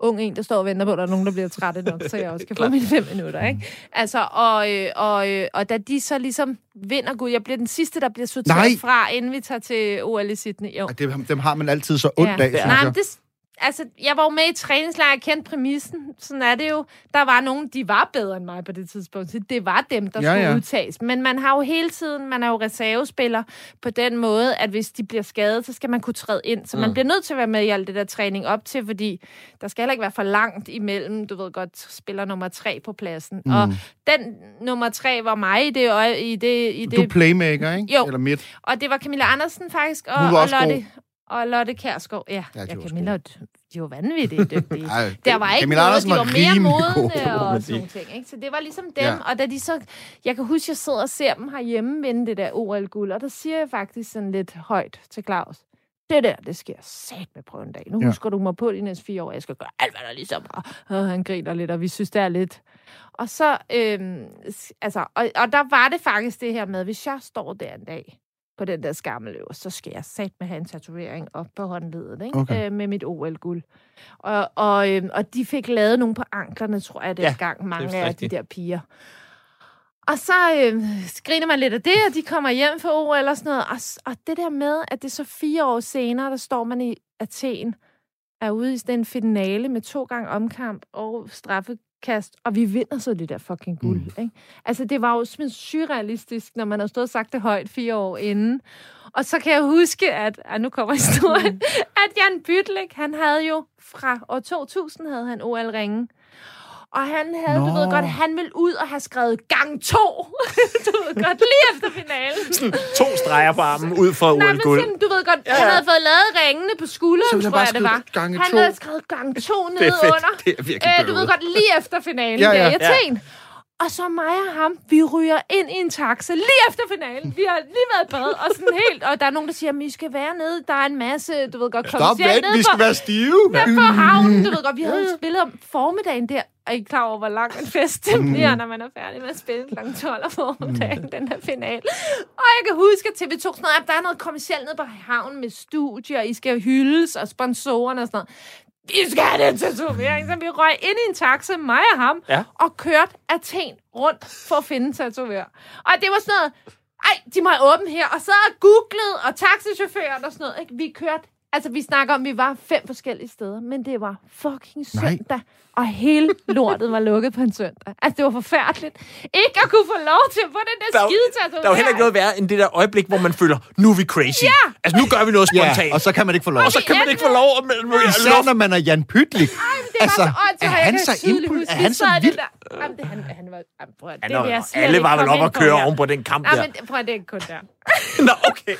[SPEAKER 3] ung en, der står og venter på, at der er nogen, der bliver trætte nok, så jeg også kan få mine fem minutter, ikke? Altså, og, øh, og, øh, og da de så ligesom vinder Gud, jeg bliver den sidste, der bliver sorteret
[SPEAKER 1] Nej.
[SPEAKER 3] fra, inden vi tager til OL i Sydney. Jo.
[SPEAKER 1] Og det, dem har man altid så ondt af, synes
[SPEAKER 3] Nej,
[SPEAKER 1] jeg.
[SPEAKER 3] men det, altså, jeg var jo med i træningslejr, jeg kendte præmissen. Sådan er det jo. Der var nogen, de var bedre end mig på det tidspunkt. Så det var dem, der
[SPEAKER 1] Ja,
[SPEAKER 3] skulle
[SPEAKER 1] ja.
[SPEAKER 3] udtages. Men man har jo hele tiden, man er jo reservespiller på den måde, at hvis de bliver skadet, så skal man kunne træde ind. Så man bliver nødt til at være med i alt det der træning op til, fordi der skal heller ikke være for langt imellem, du ved godt, spiller nummer tre på pladsen. Mm. Og den nummer tre var mig i det, øje- i det, i
[SPEAKER 1] Du
[SPEAKER 3] det
[SPEAKER 1] playmaker, ikke?
[SPEAKER 3] Jo.
[SPEAKER 1] Eller midt.
[SPEAKER 3] og det var Camilla Andersen faktisk, og, og Lotte, og Lotte Kærsgaard. Ja,
[SPEAKER 1] Ja,
[SPEAKER 3] ja,
[SPEAKER 1] de
[SPEAKER 3] ja
[SPEAKER 1] var også
[SPEAKER 3] Camilla, de var vanvittigt dygtige.
[SPEAKER 1] Ej,
[SPEAKER 3] Der var ikke
[SPEAKER 1] Camilla
[SPEAKER 3] noget, de
[SPEAKER 1] var
[SPEAKER 3] var mere modne og sådan nogle ting. Ikke? Så det var ligesom dem,
[SPEAKER 1] Ja.
[SPEAKER 3] og da de så... Jeg kan huske, jeg sidder og ser dem herhjemme vinde det der OL-guld, og der siger jeg faktisk sådan lidt højt til Claus, det der, det skal jeg sat med prøve en dag. Nu
[SPEAKER 1] Ja.
[SPEAKER 3] husker du mig på de næste fire år. Jeg skal gøre alt, hvad der er ligesom. Og, og han griner lidt, og vi synes, det er lidt... Og så, øhm, altså, og, og der var det faktisk det her med, hvis jeg står der en dag på den der skammeløv, så skal jeg sat med have en tatovering op på håndledet, ikke?
[SPEAKER 1] Okay.
[SPEAKER 3] Øh, med mit OL-guld. Og, og, øhm, og de fik lavet nogle på anklerne, tror jeg,
[SPEAKER 2] Ja,
[SPEAKER 3] dengang, mange af
[SPEAKER 2] rigtigt.
[SPEAKER 3] de der piger. Og så øh, griner man lidt af det, og de kommer hjem for OL og sådan noget. Og, og det der med, at det er så fire år senere, der står man i Athen, er ude i sådan en finale med to gange omkamp og straffekast, og vi vinder så det der fucking guld. Mm. Ikke? Altså, det var jo simpelthen surrealistisk, når man har stået og sagt det højt fire år inden. Og så kan jeg huske, at, ah, nu kommer historien, at Jan Bytlik, han havde jo fra år 2000 havde han OL-ringen. Og han havde, Nå. du ved godt, han ville ud og have skrevet gang to. du ved godt, lige efter finalen.
[SPEAKER 2] To streger på armen ud for
[SPEAKER 3] Nej, men
[SPEAKER 2] OL-guld.
[SPEAKER 3] sådan, du ved godt,
[SPEAKER 2] Ja,
[SPEAKER 3] ja, han
[SPEAKER 2] ja.
[SPEAKER 3] havde fået lavet ringene på skulderen, tror jeg, det var.
[SPEAKER 1] gange
[SPEAKER 3] han
[SPEAKER 1] to.
[SPEAKER 3] havde skrevet gang to
[SPEAKER 2] Det er fedt.
[SPEAKER 3] under.
[SPEAKER 2] Det er virkelig
[SPEAKER 3] Øh, du ved godt, lige efter finalen
[SPEAKER 1] Ja,
[SPEAKER 3] ja,
[SPEAKER 1] ja.
[SPEAKER 3] ja. der i Athen. Og så mig og ham, vi ryger ind i en taxa lige efter finalen. Vi har lige været i bad, og sådan helt... Og der er nogen, der siger, at vi skal være nede. Der er en masse, du ved godt,
[SPEAKER 1] Stop,
[SPEAKER 3] kommercielt
[SPEAKER 1] vent, vi skal være stive.
[SPEAKER 3] der på havnen. Du ved godt, vi havde jo spillet om formiddagen der. Er I klar over, hvor lang en fest det bliver, når man er færdig med at spille kl. 12 om formiddagen, den her finale? Og jeg kan huske, at TV2 sådan noget, at der er noget kommercielt nede på havnen med studier, I skal hyldes, og sponsorerne og sådan noget. Vi skal have den tatovering, så vi røg ind i en taxa, mig og ham,
[SPEAKER 2] Ja.
[SPEAKER 3] og kørte Athen rundt for at finde tatovør. Og det var sådan noget, ej, de må have åbent her, og så og googlet, og taxichaufføren og sådan noget, ikke? Vi kørte, altså vi snakker om, vi var fem forskellige steder, men det var fucking
[SPEAKER 1] Nej.
[SPEAKER 3] Og hele lortet var lukket på en søndag. Altså, det var forfærdeligt. Ikke at kunne få lov til at få den der,
[SPEAKER 2] Der er,
[SPEAKER 3] skide tatovering.
[SPEAKER 2] der er jo heller ikke noget værre end det der øjeblik, hvor man føler, nu er vi crazy.
[SPEAKER 3] Ja.
[SPEAKER 2] Altså, nu gør vi noget
[SPEAKER 1] Ja,
[SPEAKER 2] spontant.
[SPEAKER 1] og så kan man ikke få lov.
[SPEAKER 2] og så kan man ikke få lov at
[SPEAKER 1] Især når man er Jan Pytlik.
[SPEAKER 3] Det
[SPEAKER 1] Altså,
[SPEAKER 3] var så
[SPEAKER 1] er han så
[SPEAKER 3] huske,
[SPEAKER 1] Er han så vild?
[SPEAKER 3] der- Jamen, det, han, han var... Jamen, prøv, at-
[SPEAKER 2] Ja,
[SPEAKER 3] det
[SPEAKER 2] nå, alle var vel op og køre oven på den kamp der.
[SPEAKER 3] men prøv det er ikke kun der.
[SPEAKER 2] Nå, okay.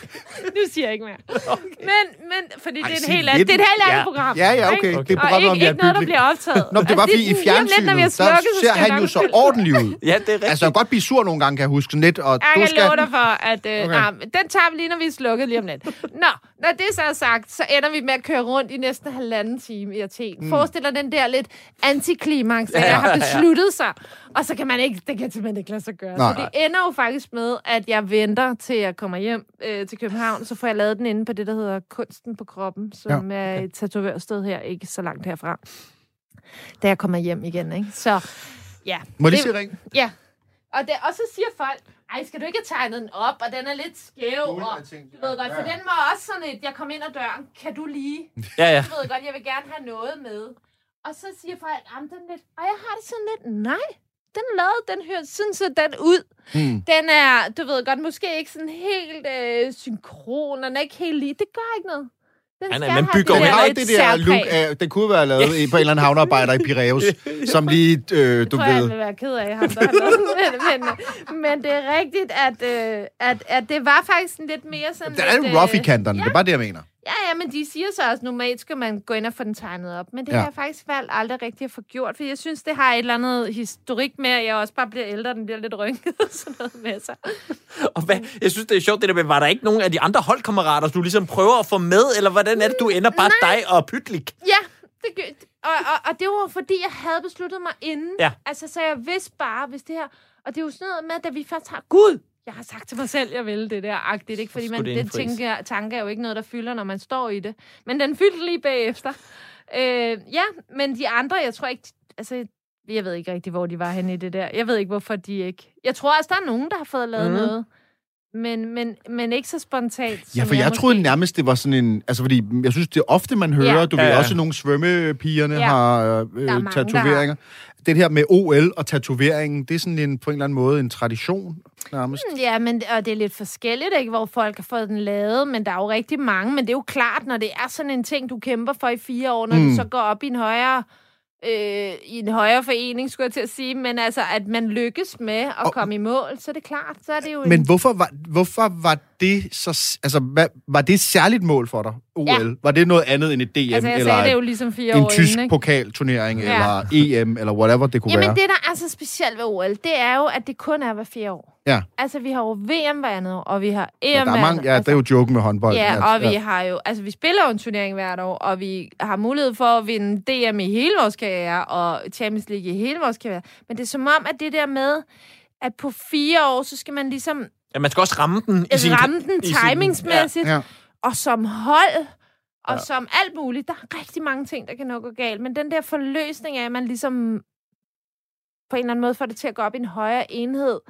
[SPEAKER 3] Nu siger jeg ikke mere. Men, men fordi
[SPEAKER 1] Ej,
[SPEAKER 3] det er en helt anden, det er et helt andet
[SPEAKER 2] Ja.
[SPEAKER 3] program.
[SPEAKER 1] Ja, ja, okay.
[SPEAKER 3] ikke?
[SPEAKER 1] Det er
[SPEAKER 3] Og
[SPEAKER 1] programmet
[SPEAKER 3] ikke,
[SPEAKER 1] om Jan
[SPEAKER 3] ikke noget, der bliver optaget.
[SPEAKER 1] Nå, det var
[SPEAKER 3] Altså,
[SPEAKER 1] fordi i
[SPEAKER 3] lidt,
[SPEAKER 1] fjernsynet, der
[SPEAKER 3] slukket, så
[SPEAKER 1] ser han
[SPEAKER 3] jeg
[SPEAKER 1] jo så ordentlig ud.
[SPEAKER 2] Ja, det er rigtigt.
[SPEAKER 1] Altså, han kan godt blive sur nogle gange, kan jeg huske sådan lidt. Og
[SPEAKER 3] Jeg
[SPEAKER 1] du skal...
[SPEAKER 3] dig for, at øh,
[SPEAKER 1] Okay.
[SPEAKER 3] okay. nah, den tager vi lige, når vi er slukket lige om lidt. Nå, når det så er sagt, så ender vi med at køre rundt i næsten halvanden time i Athen. Mm. Forestil dig den der lidt antiklimaks, at
[SPEAKER 2] Ja,
[SPEAKER 3] jeg har
[SPEAKER 2] ja, ja.
[SPEAKER 3] besluttet sig, og så kan man ikke, det kan simpelthen ikke lade sig gøre.
[SPEAKER 1] Nej.
[SPEAKER 3] Så det ender jo faktisk med, at jeg venter til jeg kommer hjem øh, til København, så får jeg lavet den inde på det, der hedder Kunsten på kroppen, som
[SPEAKER 1] ja,
[SPEAKER 3] okay. er et tatovørsted her, ikke så langt herfra. Da jeg kommer hjem igen, ikke? Så, ja.
[SPEAKER 1] Må jeg lige
[SPEAKER 3] Det-
[SPEAKER 1] se ring?
[SPEAKER 3] Ja. Og, det, og så siger folk, ej, skal du ikke have tegnet den op, og den er lidt skæv,
[SPEAKER 1] Guld,
[SPEAKER 3] og
[SPEAKER 1] tænkte,
[SPEAKER 3] du ved
[SPEAKER 1] ja,
[SPEAKER 3] godt, for
[SPEAKER 1] ja.
[SPEAKER 3] den var også sådan et, jeg kom ind ad døren, kan du lige?
[SPEAKER 2] Ja, ja.
[SPEAKER 3] Du ved godt, jeg vil gerne have noget med. Og så siger folk, jamen den lidt, og jeg har det sådan lidt, nej, den lavet, den hører sådan så den ud.
[SPEAKER 1] Mm.
[SPEAKER 3] Den er, du ved godt, måske ikke sådan helt øh, synkron, den er ikke helt lige, det gør ikke noget. Den
[SPEAKER 2] Han er-
[SPEAKER 3] skal
[SPEAKER 2] man
[SPEAKER 3] have
[SPEAKER 2] bygger
[SPEAKER 3] det
[SPEAKER 1] Den
[SPEAKER 2] jo
[SPEAKER 1] ikke det der look af, det kunne være lavet i- på en eller anden havnearbejder i Piraeus, som lige, øh, du
[SPEAKER 3] tror jeg,
[SPEAKER 1] ved...
[SPEAKER 3] vil være ked af ham. Der men, men, men det er rigtigt, at, øh, at, at det var faktisk en lidt mere sådan...
[SPEAKER 1] Der er
[SPEAKER 3] lidt,
[SPEAKER 1] jo rough i
[SPEAKER 3] øh,
[SPEAKER 1] kanterne, det er bare det, jeg mener.
[SPEAKER 3] Ja, ja, men de siger så også, normalt skal man gå ind og få den tegnet op. Men det
[SPEAKER 1] Ja.
[SPEAKER 3] har jeg faktisk valgt aldrig rigtig at få gjort, for jeg synes, det har et eller andet historik med, at jeg også bare bliver ældre, den bliver lidt rynket og sådan noget med sig.
[SPEAKER 2] Og hvad, jeg synes, det er sjovt, det der med, var der ikke nogen af de andre holdkammerater, du ligesom prøver at få med, eller hvordan er det, du ender bare
[SPEAKER 3] Nej.
[SPEAKER 2] dig og Pytlik?
[SPEAKER 3] Ja, det, gør- og, og, og det var fordi, jeg havde besluttet mig inden.
[SPEAKER 2] Ja.
[SPEAKER 3] Altså, så jeg vidste bare, hvis det her... Og det er jo sådan noget med, da vi først har... Gud! Jeg har sagt til mig selv, jeg ville det der agtigt, ikke? Fordi man, den tænker, tanke er jo ikke noget, der fylder, når man står i det. Men den fyldte lige bagefter. Øh, ja, men de andre, jeg tror ikke... Altså, jeg ved ikke rigtig, hvor de var henne i det der. Jeg ved ikke, hvorfor de ikke... Jeg tror også, der er nogen, der har fået lavet mm. noget. Men, men, men ikke så spontant.
[SPEAKER 1] Ja, for jeg
[SPEAKER 3] måske-
[SPEAKER 1] troede nærmest, det var sådan en... Altså, fordi jeg synes, det er ofte, man hører,
[SPEAKER 3] Ja.
[SPEAKER 1] du ved,
[SPEAKER 2] Ja, ja.
[SPEAKER 1] også nogle svømmepigerne
[SPEAKER 3] Ja.
[SPEAKER 1] har øh,
[SPEAKER 3] mange,
[SPEAKER 1] tatoveringer. Det her med OL og tatoveringen, det er sådan en, på en eller anden måde en tradition, nærmest.
[SPEAKER 3] Ja, men og det er lidt forskelligt, ikke, hvor folk har fået den lavet, men der er jo rigtig mange. Men det er jo klart, når det er sådan en ting, du kæmper for i fire år, når mm.
[SPEAKER 1] Mm.
[SPEAKER 3] du så går op i en højere øh, i en højere forening, skulle jeg til at sige, men altså, at man lykkes med at
[SPEAKER 1] Og-
[SPEAKER 3] komme i mål, så er det klart, så er det jo
[SPEAKER 1] Men
[SPEAKER 3] en...
[SPEAKER 1] hvorfor var, hvorfor var det så... Altså, hvad, var det et særligt mål for dig, OL?
[SPEAKER 3] Ja.
[SPEAKER 1] Var det noget andet end et DM,
[SPEAKER 3] Altså, jeg
[SPEAKER 1] eller
[SPEAKER 3] sagde det jo ligesom fire
[SPEAKER 1] en
[SPEAKER 3] år
[SPEAKER 1] tysk
[SPEAKER 3] inden, ikke?
[SPEAKER 1] pokalturnering,
[SPEAKER 3] Ja.
[SPEAKER 1] eller EM, eller whatever det kunne
[SPEAKER 3] Jamen,
[SPEAKER 1] være?
[SPEAKER 3] det, der er så specielt ved OL, det er jo, at det kun er hver fire år.
[SPEAKER 1] Ja.
[SPEAKER 3] Altså, vi har jo VM hver andet år, og vi har EM
[SPEAKER 1] Ja, der er mange, ja,
[SPEAKER 3] altså,
[SPEAKER 1] det er jo joken med håndbold.
[SPEAKER 3] Ja,
[SPEAKER 1] at-
[SPEAKER 3] og vi har jo, altså vi spiller jo en turnering hvert år, og vi har mulighed for at vinde DM i hele vores karriere, og Champions League i hele vores karriere. Men det er som om, at det der med, at på fire år, så skal man ligesom
[SPEAKER 2] Ja, man skal også ramme den i sin...
[SPEAKER 3] ramme den
[SPEAKER 2] sin-
[SPEAKER 3] timingsmæssigt,
[SPEAKER 1] Ja.
[SPEAKER 3] Og som hold, og
[SPEAKER 1] Ja.
[SPEAKER 3] som alt muligt. Der er rigtig mange ting, der kan nå gå galt, men den der forløsning af, at man ligesom på en eller anden måde får det til at gå op i en højere enhed,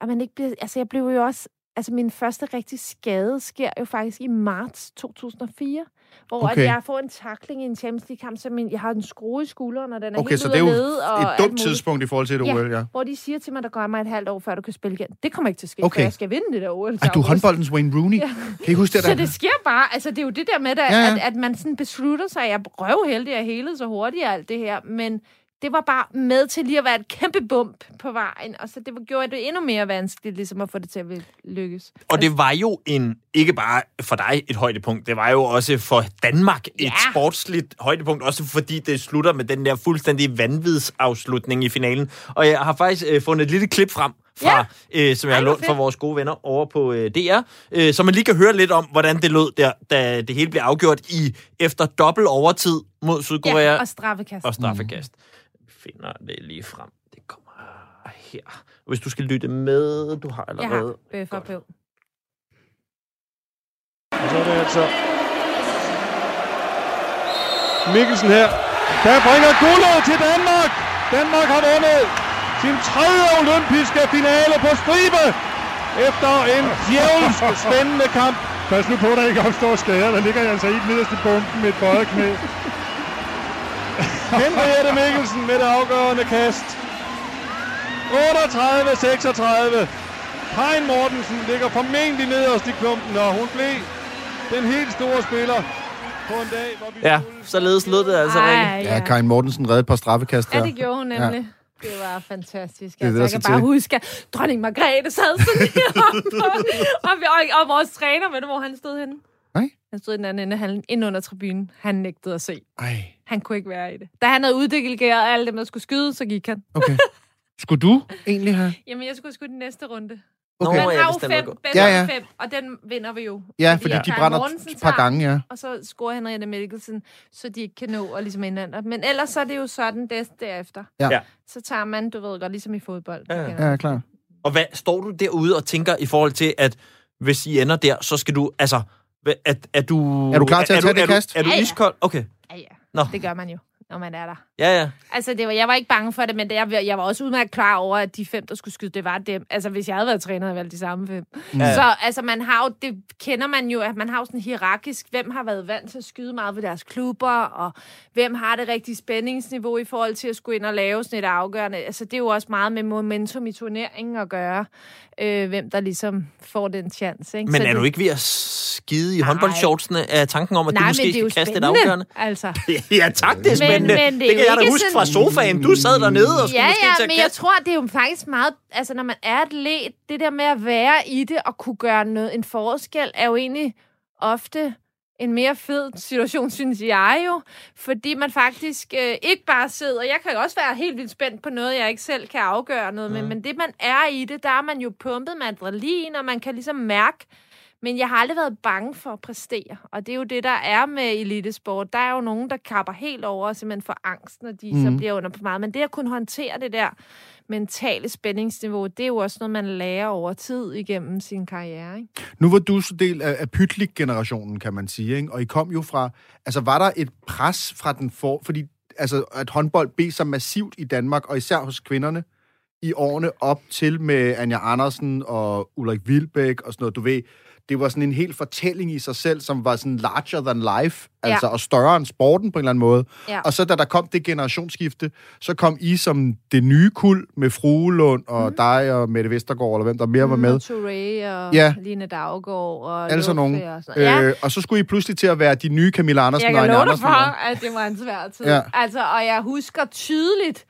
[SPEAKER 3] at man ikke bliver... Altså, jeg blev jo også... Altså, min første rigtig skade sker jo faktisk i marts 2004, hvor okay. At jeg får en takling i en Champions League-kamp, så min, jeg har en skrue i skulderen, og den er
[SPEAKER 1] Okay,
[SPEAKER 3] helt
[SPEAKER 1] så det er
[SPEAKER 3] at
[SPEAKER 1] jo
[SPEAKER 3] lede, og
[SPEAKER 1] et dumt tidspunkt i forhold til et
[SPEAKER 3] Ja.
[SPEAKER 1] OL, ja.
[SPEAKER 3] Hvor de siger til mig, der går mig et halvt år, før du kan spille igen. Det kommer ikke til at ske,
[SPEAKER 1] Okay.
[SPEAKER 3] for jeg skal vinde det der OL.
[SPEAKER 1] Ej, du er håndboldens Wayne Rooney.
[SPEAKER 3] Ja.
[SPEAKER 1] Kan I huske det
[SPEAKER 3] Så
[SPEAKER 1] der?
[SPEAKER 3] det sker bare, altså det er jo det der med, der,
[SPEAKER 1] Ja,
[SPEAKER 3] ja. At, at man sådan beslutter sig, jeg er røvheldig og hele så hurtigt alt det her, men det var bare med til lige at være et kæmpe bump på vejen, og så det var, gjorde det endnu mere vanskeligt ligesom at få det til at lykkes.
[SPEAKER 2] Og det var jo en, ikke bare for dig et højdepunkt, det var jo også for Danmark et
[SPEAKER 3] Ja.
[SPEAKER 2] sportsligt højdepunkt, også fordi det slutter med den der fuldstændig vanvidsafslutning i finalen. Og jeg har faktisk øh, fundet et lille klip frem fra, ja. øh, som jeg
[SPEAKER 3] Ej,
[SPEAKER 2] har lånt fra vores gode venner over på øh, DR, øh, så man lige kan høre lidt om, hvordan det lød der, da det hele blev afgjort i efter dobbelt overtid mod Sydkorea
[SPEAKER 3] Ja, og straffekast.
[SPEAKER 2] og straffekast. Vi finder det lige frem. Det kommer her. Hvis du skal lytte med, du har
[SPEAKER 3] Jeg
[SPEAKER 2] allerede...
[SPEAKER 3] har bøffer på.
[SPEAKER 4] Og så er det altså Mikkelsen her, der bringer guldet til Danmark. Danmark har vundet sin tredje olympiske finale på stribe efter en djævelsk spændende kamp.
[SPEAKER 5] Pas nu på, at der ikke opstår skader. Der ligger jeg altså helt nederst i bumpen med et bøjet knæ.
[SPEAKER 4] Henriette Mikkelsen med det afgørende kast. 38-36. Hein Mortensen ligger formentlig nederst i klumpen, og hun blev den helt store spiller på en dag, hvor vi
[SPEAKER 2] Ja, således lød det altså, Rikke.
[SPEAKER 3] Ej,
[SPEAKER 1] Ja, Karin Mortensen redde et par straffekast
[SPEAKER 3] Ja,
[SPEAKER 1] der.
[SPEAKER 3] det gjorde hun nemlig. Ja. Det var fantastisk.
[SPEAKER 1] Det
[SPEAKER 3] Altså,
[SPEAKER 1] det,
[SPEAKER 3] jeg kan bare
[SPEAKER 1] til.
[SPEAKER 3] huske, at dronning Margrethe sad sådan heroppe, og, og, og, og vores træner, ved du, hvor han stod henne?
[SPEAKER 1] Nej.
[SPEAKER 3] Han stod i den anden ende, han, inde under tribunen. Han nægtede at se.
[SPEAKER 1] Ej,
[SPEAKER 3] Han kunne ikke være i det. Da han havde uddelegeret alle dem, der skulle skyde, så gik han.
[SPEAKER 1] okay. Skulle du egentlig have?
[SPEAKER 3] Jamen, jeg skulle sgu den næste runde.
[SPEAKER 1] Okay.
[SPEAKER 2] Nå,
[SPEAKER 3] Man har jo fem,
[SPEAKER 1] Ja,
[SPEAKER 3] ja, fem, og den vinder vi jo.
[SPEAKER 1] Ja, fordi de
[SPEAKER 3] Karin
[SPEAKER 1] brænder et par gange, ja.
[SPEAKER 3] Og så scorer Henriette Mikkelsen, så de ikke kan nå at ligesom indande. Men ellers så er det jo sådan det derefter.
[SPEAKER 1] Ja.
[SPEAKER 2] Ja.
[SPEAKER 3] Så tager man, du ved godt, ligesom i fodbold.
[SPEAKER 2] Ja, ja.
[SPEAKER 1] Ja, klar.
[SPEAKER 2] Og hvad står du derude og tænker i forhold til, at hvis I ender der, så skal du, altså, hvad- er, er du...
[SPEAKER 1] Er du klar til at
[SPEAKER 2] du-
[SPEAKER 1] tage det
[SPEAKER 2] er du-
[SPEAKER 1] kast?
[SPEAKER 2] Er du
[SPEAKER 3] Ja, ja.
[SPEAKER 2] iskold? Okay.
[SPEAKER 3] Ja, ja.
[SPEAKER 2] Nå.
[SPEAKER 3] Det gør man jo, når man er der.
[SPEAKER 2] Ja, ja.
[SPEAKER 3] Altså, det var, jeg var ikke bange for det, men det, jeg, jeg var også udmærket klar over, at de fem, der skulle skyde, det var dem. Altså, hvis jeg havde været træner, havde jeg valgt de samme fem.
[SPEAKER 2] Ja.
[SPEAKER 3] Så altså, man har jo, det kender man jo, at man har jo sådan hierarkisk, hvem har været vant til at skyde meget ved deres klubber, og hvem har det rigtige spændingsniveau i forhold til at skulle ind og lave sådan et afgørende. Altså, det er jo også meget med momentum i turneringen at gøre, øh, hvem der ligesom får den chance. Ikke?
[SPEAKER 2] Men
[SPEAKER 3] Så
[SPEAKER 2] er
[SPEAKER 3] det,
[SPEAKER 2] du ikke ved at skide i
[SPEAKER 3] Nej.
[SPEAKER 2] håndboldshortsene af tanken om, at
[SPEAKER 3] Nej,
[SPEAKER 2] du
[SPEAKER 3] men
[SPEAKER 2] måske
[SPEAKER 3] det
[SPEAKER 2] skal kaste et afgørende?
[SPEAKER 3] altså.
[SPEAKER 2] ja, tak, det er
[SPEAKER 3] Men-
[SPEAKER 2] spændende.
[SPEAKER 3] men det er
[SPEAKER 2] det kan
[SPEAKER 3] jo
[SPEAKER 2] jeg da huske
[SPEAKER 3] sådan-
[SPEAKER 2] fra sofaen. Du sad dernede og skulle
[SPEAKER 3] Ja,
[SPEAKER 2] måske
[SPEAKER 3] ja,
[SPEAKER 2] tage
[SPEAKER 3] men jeg
[SPEAKER 2] kast.
[SPEAKER 3] tror, det er jo faktisk meget... Altså, når man er atlet, det der med at være i det og kunne gøre noget, en forskel, er jo egentlig ofte en mere fed situation, synes jeg jo. Fordi man faktisk øh, ikke bare sidder... Jeg kan også være helt vildt spændt på noget, jeg ikke selv kan afgøre noget med. Men det, man er i det, der er man jo pumpet med adrenalin, og man kan ligesom mærke... Men jeg har aldrig været bange for at præstere. Og det er jo det, der er med elitesport. Der er jo nogen, der kapper helt over og simpelthen får angst, når de mm. så bliver under for meget. Men det at kunne håndtere det der mentale spændingsniveau, det er jo også noget, man lærer over tid igennem sin karriere. Ikke?
[SPEAKER 1] Nu var du så del af, af Pytlik-generationen, kan man sige, ikke? og I kom jo fra... Altså, var der et pres fra den for... Fordi altså, at håndbold blev så massivt i Danmark, og især hos kvinderne, i årene op til med Anja Andersen og Ulrik Vilbæk og sådan noget, du ved, det var sådan en hel fortælling i sig selv, som var sådan larger than life, altså, og større end sporten på en eller anden måde.
[SPEAKER 3] Ja.
[SPEAKER 1] Og så da der kom det generationsskifte, så kom I som det nye kul med Fruelund og mm. dig og Mette Vestergaard, eller hvem der mere var med.
[SPEAKER 3] Touré og
[SPEAKER 1] Ja.
[SPEAKER 3] Line Daggaard og
[SPEAKER 1] Alle sådan nogen.
[SPEAKER 3] Og, sådan. Ja.
[SPEAKER 1] Øh, og så skulle I pludselig til at være de nye Camilla Andersen
[SPEAKER 3] Jeg
[SPEAKER 1] og
[SPEAKER 3] kan
[SPEAKER 1] Anja
[SPEAKER 3] love dig
[SPEAKER 1] Andersen.
[SPEAKER 3] for, at det var en svær tid.
[SPEAKER 1] Ja.
[SPEAKER 3] Ja. Altså, og jeg husker tydeligt,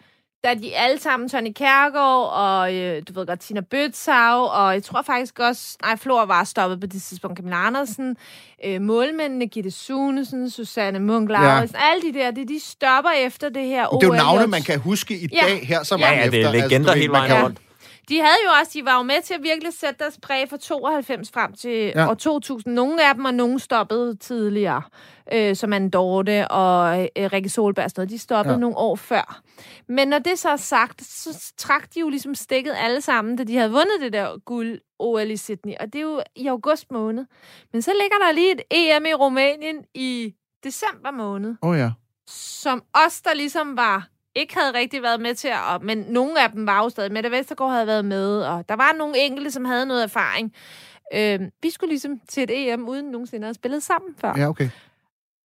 [SPEAKER 3] da de alle sammen, Tony Kærgaard og, øh, du ved godt, Tina Bøtsav, og jeg tror faktisk også, nej, Flor var stoppet på det tidspunkt, Camilla Andersen, øh, målmændene, Gitte Sunesen, Susanne Munk Lauritsen, ja. alle de der, de, de stopper efter det her
[SPEAKER 1] Det er jo
[SPEAKER 3] OL.
[SPEAKER 1] navne, man kan huske i
[SPEAKER 3] Ja.
[SPEAKER 1] dag her så
[SPEAKER 2] Ja,
[SPEAKER 1] mange
[SPEAKER 2] ja, det er
[SPEAKER 1] efter. Altså,
[SPEAKER 2] legender
[SPEAKER 1] ved,
[SPEAKER 2] hele
[SPEAKER 1] man
[SPEAKER 2] vejen
[SPEAKER 1] kan-
[SPEAKER 2] rundt.
[SPEAKER 3] De havde jo også, de var jo med til at virkelig sætte deres præg fra 92 frem til
[SPEAKER 1] Ja.
[SPEAKER 3] år 2000. Nogle af dem, og nogle stoppede tidligere, øh, som Anne Dorte og øh, Rikke Solberg og sådan noget. De stoppede
[SPEAKER 1] ja.
[SPEAKER 3] nogle år før. Men når det så er sagt, så trak de jo ligesom stikket alle sammen, da de havde vundet det der guld OL i Sydney. Og det er jo i august måned. Men så ligger der lige et EM i Rumænien i december måned
[SPEAKER 1] Åh oh, ja.
[SPEAKER 3] som os, der ligesom var ikke havde rigtig været med til at... Men nogle af dem var jo stadig. Mette Vestergaard havde været med, og der var nogle enkelte, som havde noget erfaring. Øh, vi skulle ligesom til et EM, uden nogensinde at have spillet sammen før.
[SPEAKER 1] Ja, okay.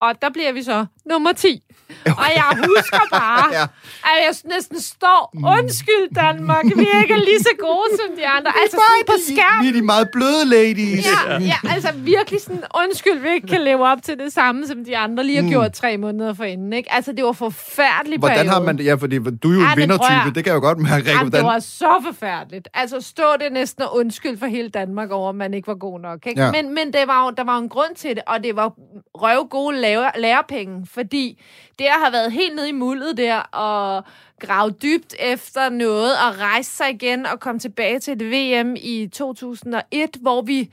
[SPEAKER 3] Og der bliver vi så nummer 10. Og jeg husker bare,
[SPEAKER 1] Ja.
[SPEAKER 3] at jeg næsten står, undskyld Danmark, vi er ikke lige så gode som de andre. Altså sådan på skærmen.
[SPEAKER 1] Vi er de meget bløde ladies.
[SPEAKER 3] Ja, ja, altså virkelig sådan, undskyld, vi ikke kan leve op til det samme, som de andre lige har
[SPEAKER 1] Mm.
[SPEAKER 3] gjort tre måneder forinden, ikke? Altså, det var forfærdeligt
[SPEAKER 1] Hvordan har
[SPEAKER 3] periode.
[SPEAKER 1] man det? Ja, fordi du er jo
[SPEAKER 3] Ja,
[SPEAKER 1] en vindertype, det kan jeg jo godt mærke, Rikke.
[SPEAKER 3] Jamen, det
[SPEAKER 1] Hvordan...
[SPEAKER 3] var så forfærdeligt. Altså, stå det næsten og undskyld for hele Danmark over, at man ikke var god nok. Ikke?
[SPEAKER 1] Ja.
[SPEAKER 3] Ja. Men, men det var der var en grund til det, og det var røv lærer, lærepenge, fordi det have været helt nede i muldet der, og grave dybt efter noget, og rejse sig igen, og komme tilbage til et VM i 2001, hvor vi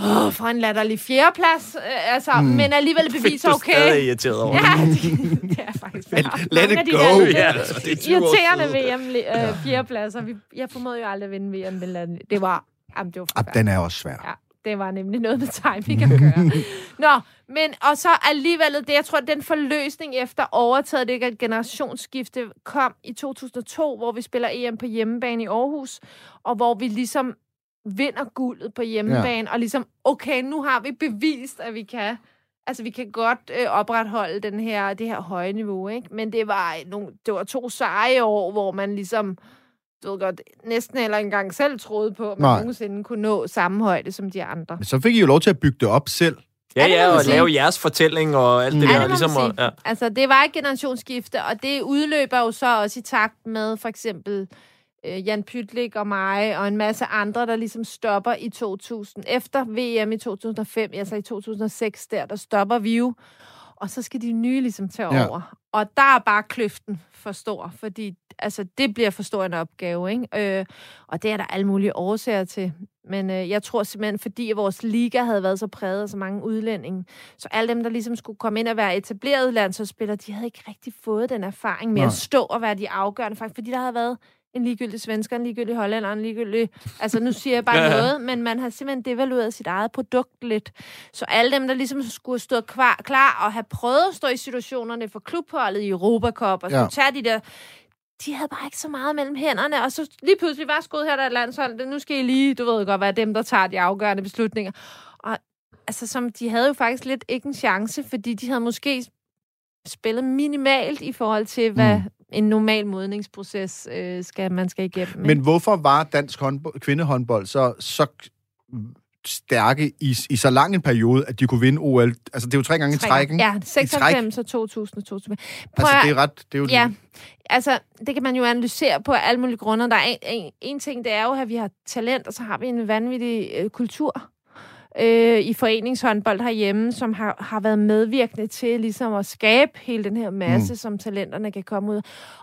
[SPEAKER 3] åh, får en latterlig fjerdeplads, øh, altså, mm. men alligevel beviser,
[SPEAKER 2] Du er
[SPEAKER 3] okay.
[SPEAKER 2] stadig irriteret over.
[SPEAKER 3] Ja, det, det er faktisk
[SPEAKER 1] Men let it
[SPEAKER 3] de
[SPEAKER 1] go.
[SPEAKER 3] der
[SPEAKER 2] Ja, altså, det er 20 år
[SPEAKER 3] Irriterende. VM øh, fjerdepladser. Vi, jeg formåede jo aldrig at vinde VM. men Det var, jamen, det var forfærdeligt.
[SPEAKER 1] den er også svær.
[SPEAKER 3] Ja, det var nemlig noget med timing at gøre. Nå, men og så alligevel det, jeg tror, den forløsning efter overtaget det generationsskifte kom i 2002, hvor vi spiller EM på hjemmebane i Aarhus, og hvor vi ligesom vinder guldet på hjemmebane, ja. og ligesom, okay, nu har vi bevist, at vi kan Altså, vi kan godt øh, opretholde den her, det her høje niveau, ikke? Men det var, nogle, det var to seje år, hvor man ligesom, du ved godt, næsten heller engang selv troede på, at man
[SPEAKER 1] Nej.
[SPEAKER 3] nogensinde kunne nå samme højde som de andre.
[SPEAKER 1] Men så fik I jo lov til at bygge det op selv.
[SPEAKER 2] Ja,
[SPEAKER 3] Ja,
[SPEAKER 2] og lave jeres fortælling og alt det
[SPEAKER 1] Mm.
[SPEAKER 2] der.
[SPEAKER 3] Ja, det
[SPEAKER 2] ligesom, og, ja.
[SPEAKER 3] Altså, det var et generationsskifte, og det udløber jo så også i takt med for eksempel øh, Jan Pytlik og mig, og en masse andre, der ligesom stopper i 2000. Efter VM i 2005, altså i 2006 der, der stopper vi jo, og så skal de nye ligesom tage
[SPEAKER 1] Ja.
[SPEAKER 3] over. Og der er bare kløften for stor, fordi altså, det bliver for stor en opgave, ikke? Øh, og det er der alle mulige årsager til. Men øh, jeg tror simpelthen, fordi vores liga havde været så præget af så mange udlændinge, så alle dem, der ligesom skulle komme ind og være etablerede landsholdsspillere, de havde ikke rigtig fået den erfaring med
[SPEAKER 1] Nej.
[SPEAKER 3] at stå og være de afgørende, faktisk, fordi der havde været en ligegyldig svensker, en ligegyldig hollænder, en ligegyldig... Altså, nu siger jeg bare
[SPEAKER 2] Ja, ja.
[SPEAKER 3] noget, men man har simpelthen devalueret sit eget produkt lidt. Så alle dem, der ligesom skulle stå klar, klar og have prøvet at stå i situationerne for klubholdet i Europacup, og
[SPEAKER 1] Ja.
[SPEAKER 3] skulle tage de der de havde bare ikke så meget mellem hænderne, og så lige pludselig, værsgo, her der er landshold, nu skal I lige, du ved godt, være dem, der tager de afgørende beslutninger. Og altså, som, de havde jo faktisk lidt ikke en chance, fordi de havde måske spillet minimalt i forhold til, hvad
[SPEAKER 1] Mm.
[SPEAKER 3] mm. en normal modningsproces øh, skal, man skal igennem.
[SPEAKER 1] Men hvorfor var dansk håndbold, kvindehåndbold så, så stærke i, i så lang en periode, at de kunne vinde OL? Altså, det er jo tre gange i træk, ikke?
[SPEAKER 3] Ja, 96 og 2000 og 2000. Prøv
[SPEAKER 1] Altså, det er ret... Det er jo
[SPEAKER 3] Ja, altså, det kan man jo analysere på alle mulige grunde. Der er en, en, en ting, det er jo, at vi har talent, og så har vi en vanvittig øh, kultur. øh, i foreningshåndbold herhjemme, som har, har været medvirkende til ligesom at skabe hele den her masse, mm. som talenterne kan komme ud.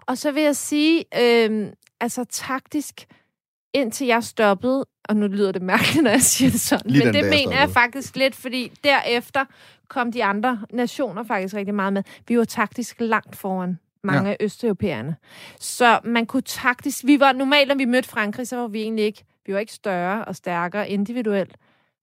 [SPEAKER 3] Og så vil jeg sige, øh, altså taktisk, indtil jeg stoppede, og nu lyder det mærkeligt, når jeg siger det sådan,
[SPEAKER 1] Lige
[SPEAKER 3] men det
[SPEAKER 1] jeg
[SPEAKER 3] mener jeg faktisk lidt, fordi derefter kom de andre nationer faktisk rigtig meget med. Vi var taktisk langt foran mange
[SPEAKER 1] Ja.
[SPEAKER 3] af østeuropæerne. Så man kunne taktisk... Vi var normalt, når vi mødte Frankrig, så var vi egentlig ikke... Vi var ikke større og stærkere individuelt,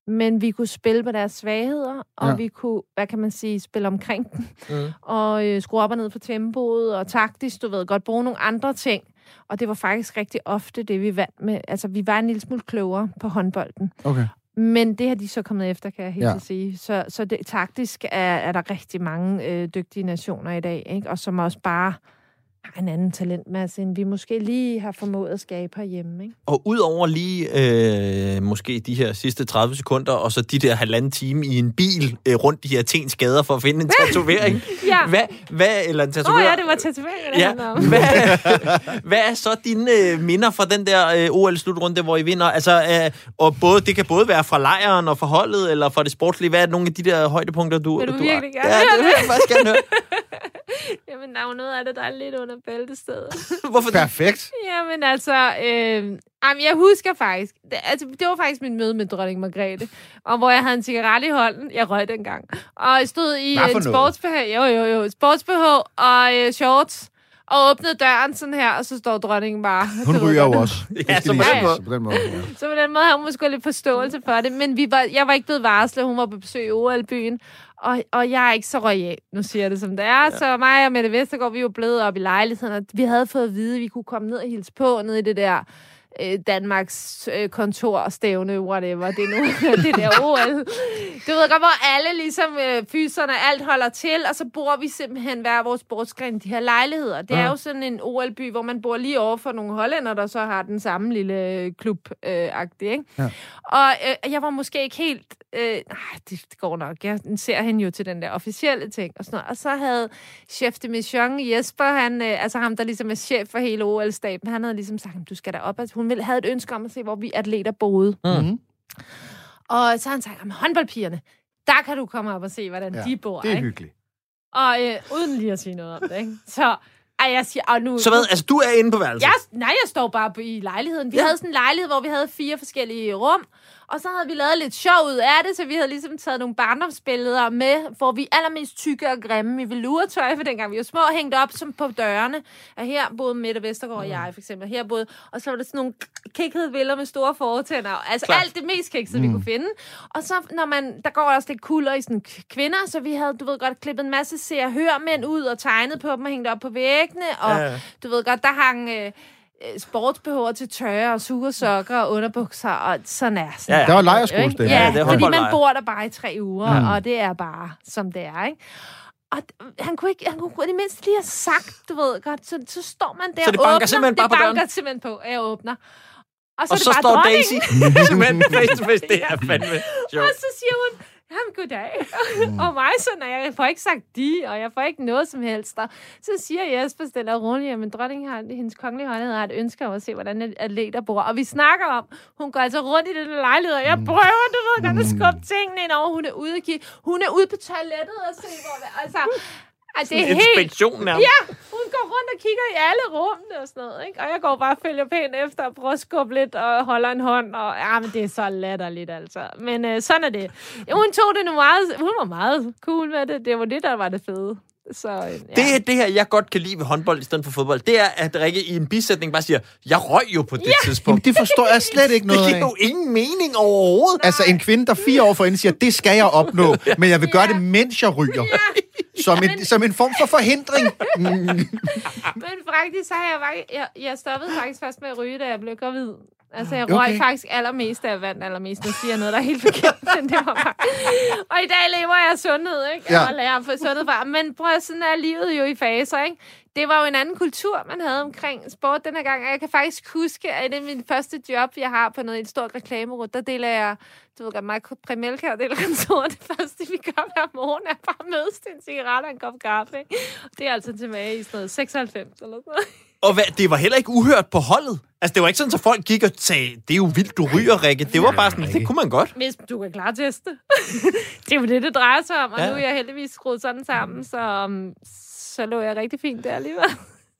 [SPEAKER 3] men vi kunne spille på deres svagheder, og
[SPEAKER 1] ja.
[SPEAKER 3] vi kunne, hvad kan man sige, spille omkring dem,
[SPEAKER 2] Mm.
[SPEAKER 3] og øh, skrue op og ned på tempoet, og taktisk, du ved, godt bruge nogle andre ting. Og det var faktisk rigtig ofte det, vi vandt med. Altså, vi var en lille smule klogere på håndbolden.
[SPEAKER 1] Okay.
[SPEAKER 3] Men det har de så kommet efter, kan jeg helt
[SPEAKER 1] Ja.
[SPEAKER 3] sige. Så, så det, taktisk er, er der rigtig mange øh, dygtige nationer i dag, ikke? og som også bare har en anden talentmasse, end vi måske lige har formået at skabe herhjemme. Ikke?
[SPEAKER 2] Og udover lige øh, måske de her sidste 30 sekunder, og så de der halvanden time i en bil øh, rundt de her Atens gader for at finde en tatovering.
[SPEAKER 3] Ja.
[SPEAKER 2] Hvad, hvad, eller en
[SPEAKER 3] Åh
[SPEAKER 2] tatovering?
[SPEAKER 3] oh, ja, det var tatoveringer, det
[SPEAKER 2] Ja,
[SPEAKER 3] om.
[SPEAKER 2] hvad, hvad er så dine øh, minder fra den der øh, OL-slutrunde, hvor I vinder? Altså, øh, og både, det kan både være fra lejren og fra holdet, eller fra det sportslige. Hvad er nogle af de der højdepunkter, du,
[SPEAKER 3] Vil du
[SPEAKER 2] du
[SPEAKER 3] virkelig gerne
[SPEAKER 2] Ja, det vil jeg faktisk gerne høre.
[SPEAKER 3] Jamen, der er jo noget af det, der er lidt under bæltestedet.
[SPEAKER 2] Hvorfor det?
[SPEAKER 1] Perfekt.
[SPEAKER 3] Jamen altså, øh, jamen, jeg husker faktisk, det, altså, det var faktisk min møde med dronning Margrethe, og hvor jeg havde en cigaret i hånden, jeg røg dengang, og jeg stod i en sports-BH, jo jo jo, sports og øh, shorts, og åbnede døren sådan her, og så står dronningen bare.
[SPEAKER 1] Hun ryger jo også.
[SPEAKER 2] Ja, så
[SPEAKER 1] lige
[SPEAKER 2] på den måde.
[SPEAKER 1] Så på den måde. Ja.
[SPEAKER 3] Så på den måde har hun måske lidt forståelse for det, men vi var, jeg var ikke blevet varslet, hun var på besøg i OL-byen, og, og jeg er ikke så royal, nu siger jeg det som det er. Ja. Så mig og Mette Vestergaard, vi var blevet op i lejligheden, og vi havde fået at vide, at vi kunne komme ned og hilse på, ned i det der øh, Danmarks øh, kontor, stævne, whatever, det er nu, det der OL. Du ved godt, hvor alle ligesom øh, fyserne, alt holder til, og så bor vi simpelthen hver vores sportsgren i de her lejligheder. Det er jo sådan en OL-by, hvor man bor lige over for nogle hollænder, der så har den samme lille øh, klub-agtig, ikke?
[SPEAKER 1] Ja.
[SPEAKER 3] Og øh, jeg var måske ikke helt... Øh, nej, det, det går nok. Jeg ser hende jo til den der officielle ting og sådan noget. Og så havde chef de mission, Jesper, han, øh, altså ham, der ligesom er chef for hele OL-staben, han havde ligesom sagt, du skal da op. Altså, hun ville, havde et ønske om at se, hvor vi atleter boede.
[SPEAKER 1] Mhm.
[SPEAKER 3] Og så har han sagt, "Jamen, håndboldpigerne, der kan du komme op og se, hvordan
[SPEAKER 1] Ja,
[SPEAKER 3] de bor.
[SPEAKER 1] Det er
[SPEAKER 3] ikke?
[SPEAKER 1] hyggeligt.
[SPEAKER 3] Og øh, uden lige at sige noget om det. Ikke? Så ej, jeg siger, og nu...
[SPEAKER 2] Så hvad, altså du er inde på værelset?
[SPEAKER 3] Jeg, nej, jeg står bare i lejligheden. Vi
[SPEAKER 2] ja.
[SPEAKER 3] havde sådan en lejlighed, hvor vi havde fire forskellige rum, og så havde vi lavet lidt sjov ud af det, så vi havde ligesom taget nogle barndomsbilleder med, hvor vi er allermest tykke og grimme i velurtøj, for dengang vi var små, hængt op som på dørene. Og her boede Mette Vestergaard og jeg, for eksempel. Her boede, og så var der sådan nogle kikkede billeder med store fortænder. Altså
[SPEAKER 2] Klart.
[SPEAKER 3] alt det mest kiksede, mm. vi kunne finde. Og så, når man, der går også lidt kulder i sådan kvinder, så vi havde, du ved godt, klippet en masse ser hør mænd ud og tegnet på dem og hængt op på væggene. Og
[SPEAKER 2] ja.
[SPEAKER 3] du ved godt, der hang øh, øh, sportsbehår til tørre og sugersokker og underbukser, og sådan er sådan.
[SPEAKER 2] Ja, ja.
[SPEAKER 1] Der var lejerskolestemning.
[SPEAKER 3] Ja,
[SPEAKER 2] Ja, det
[SPEAKER 3] fordi man bor der bare i tre uger,
[SPEAKER 1] Mm.
[SPEAKER 3] og det er bare, som det er, ikke? Og han kunne ikke, han kunne det mindste lige have sagt, du ved godt, så, så står man der
[SPEAKER 2] Så det
[SPEAKER 3] og
[SPEAKER 2] banker
[SPEAKER 3] åbner,
[SPEAKER 2] simpelthen bare
[SPEAKER 3] det
[SPEAKER 2] på døren?
[SPEAKER 3] banker simpelthen på, at jeg åbner. Og så,
[SPEAKER 2] Og
[SPEAKER 3] er det
[SPEAKER 2] så
[SPEAKER 3] bare
[SPEAKER 2] står
[SPEAKER 3] dronningen.
[SPEAKER 2] Daisy simpelthen face to face. Det er fandme sjovt.
[SPEAKER 3] Og så siger hun, jamen goddag. Mm. og mig sådan, og jeg får ikke sagt de, og jeg får ikke noget som helst. Og så siger Jesper stille og roligt, at dronningen har, hendes kongelige højhed har et ønske om at se, hvordan atleter bor. Og vi snakker om, hun går altså rundt i den lejlighed, og jeg prøver, du ved, godt at skubbe tingene ind over. Hun er ude, hun er ude på toilettet og se, hvor altså, altså, det er helt
[SPEAKER 2] Inspektion nærmest.
[SPEAKER 3] Ja, hun går rundt og kigger i alle rummene og sådan noget, ikke? Og jeg går bare og følger pænt efter og prøver at skubbe lidt og holder en hånd, og ja, men det er så latterligt, altså. Men øh, sådan er det. Ja, hun tog det nu meget, hun var meget cool med det. Det var det, der var det fede. Så, øh, ja.
[SPEAKER 2] Det det her, jeg godt kan lide ved håndbold i stedet for fodbold. Det er, at Rikke i en bisætning bare siger, jeg røg jo på det
[SPEAKER 1] Jamen,
[SPEAKER 2] tidspunkt.
[SPEAKER 1] det forstår jeg slet ikke
[SPEAKER 2] Det
[SPEAKER 1] noget
[SPEAKER 2] giver
[SPEAKER 1] af.
[SPEAKER 2] jo ingen mening overhovedet.
[SPEAKER 1] Altså en kvinde, der fire år forinden siger, det skal jeg opnå, men jeg vil gøre det, mens jeg ryger. Som en, som en form for forhindring.
[SPEAKER 3] Men faktisk, så har jeg, jeg, jeg stoppede faktisk først med at ryge, da jeg blev gravid. Altså, jeg
[SPEAKER 1] Okay.
[SPEAKER 3] røg faktisk allermest, da jeg vandt allermest. Nu siger jeg noget, der er helt forkert, men det var bare... Og i dag lever jeg sundhed, ikke?
[SPEAKER 1] Ja.
[SPEAKER 3] Ja. Og lærer for sundhed fra. Men prøv at sådan er livet jo i faser, ikke? Det var jo en anden kultur, man havde omkring sport den her gang. Og jeg kan faktisk huske, at det er min første job, jeg har på noget i et stort reklamerud. Der deler jeg, du ved godt, mig Primelka og deler kontor. Det første, vi gør hver morgen, er bare mødes til en cigaret og en kop kaffe. Ikke? Det er altså tilbage i sådan noget 96 eller sådan noget.
[SPEAKER 2] Og hvad, det var heller ikke uhørt på holdet. Altså, det var ikke sådan, at folk gik og sagde, det er jo vildt, du ryger, Rikke. Det var bare sådan, det kunne man godt.
[SPEAKER 3] Hvis du kan klare teste. det er jo det, det drejer sig om, og
[SPEAKER 2] Ja.
[SPEAKER 3] nu er jeg heldigvis skruet sådan sammen, så, så lå jeg rigtig fint der alligevel.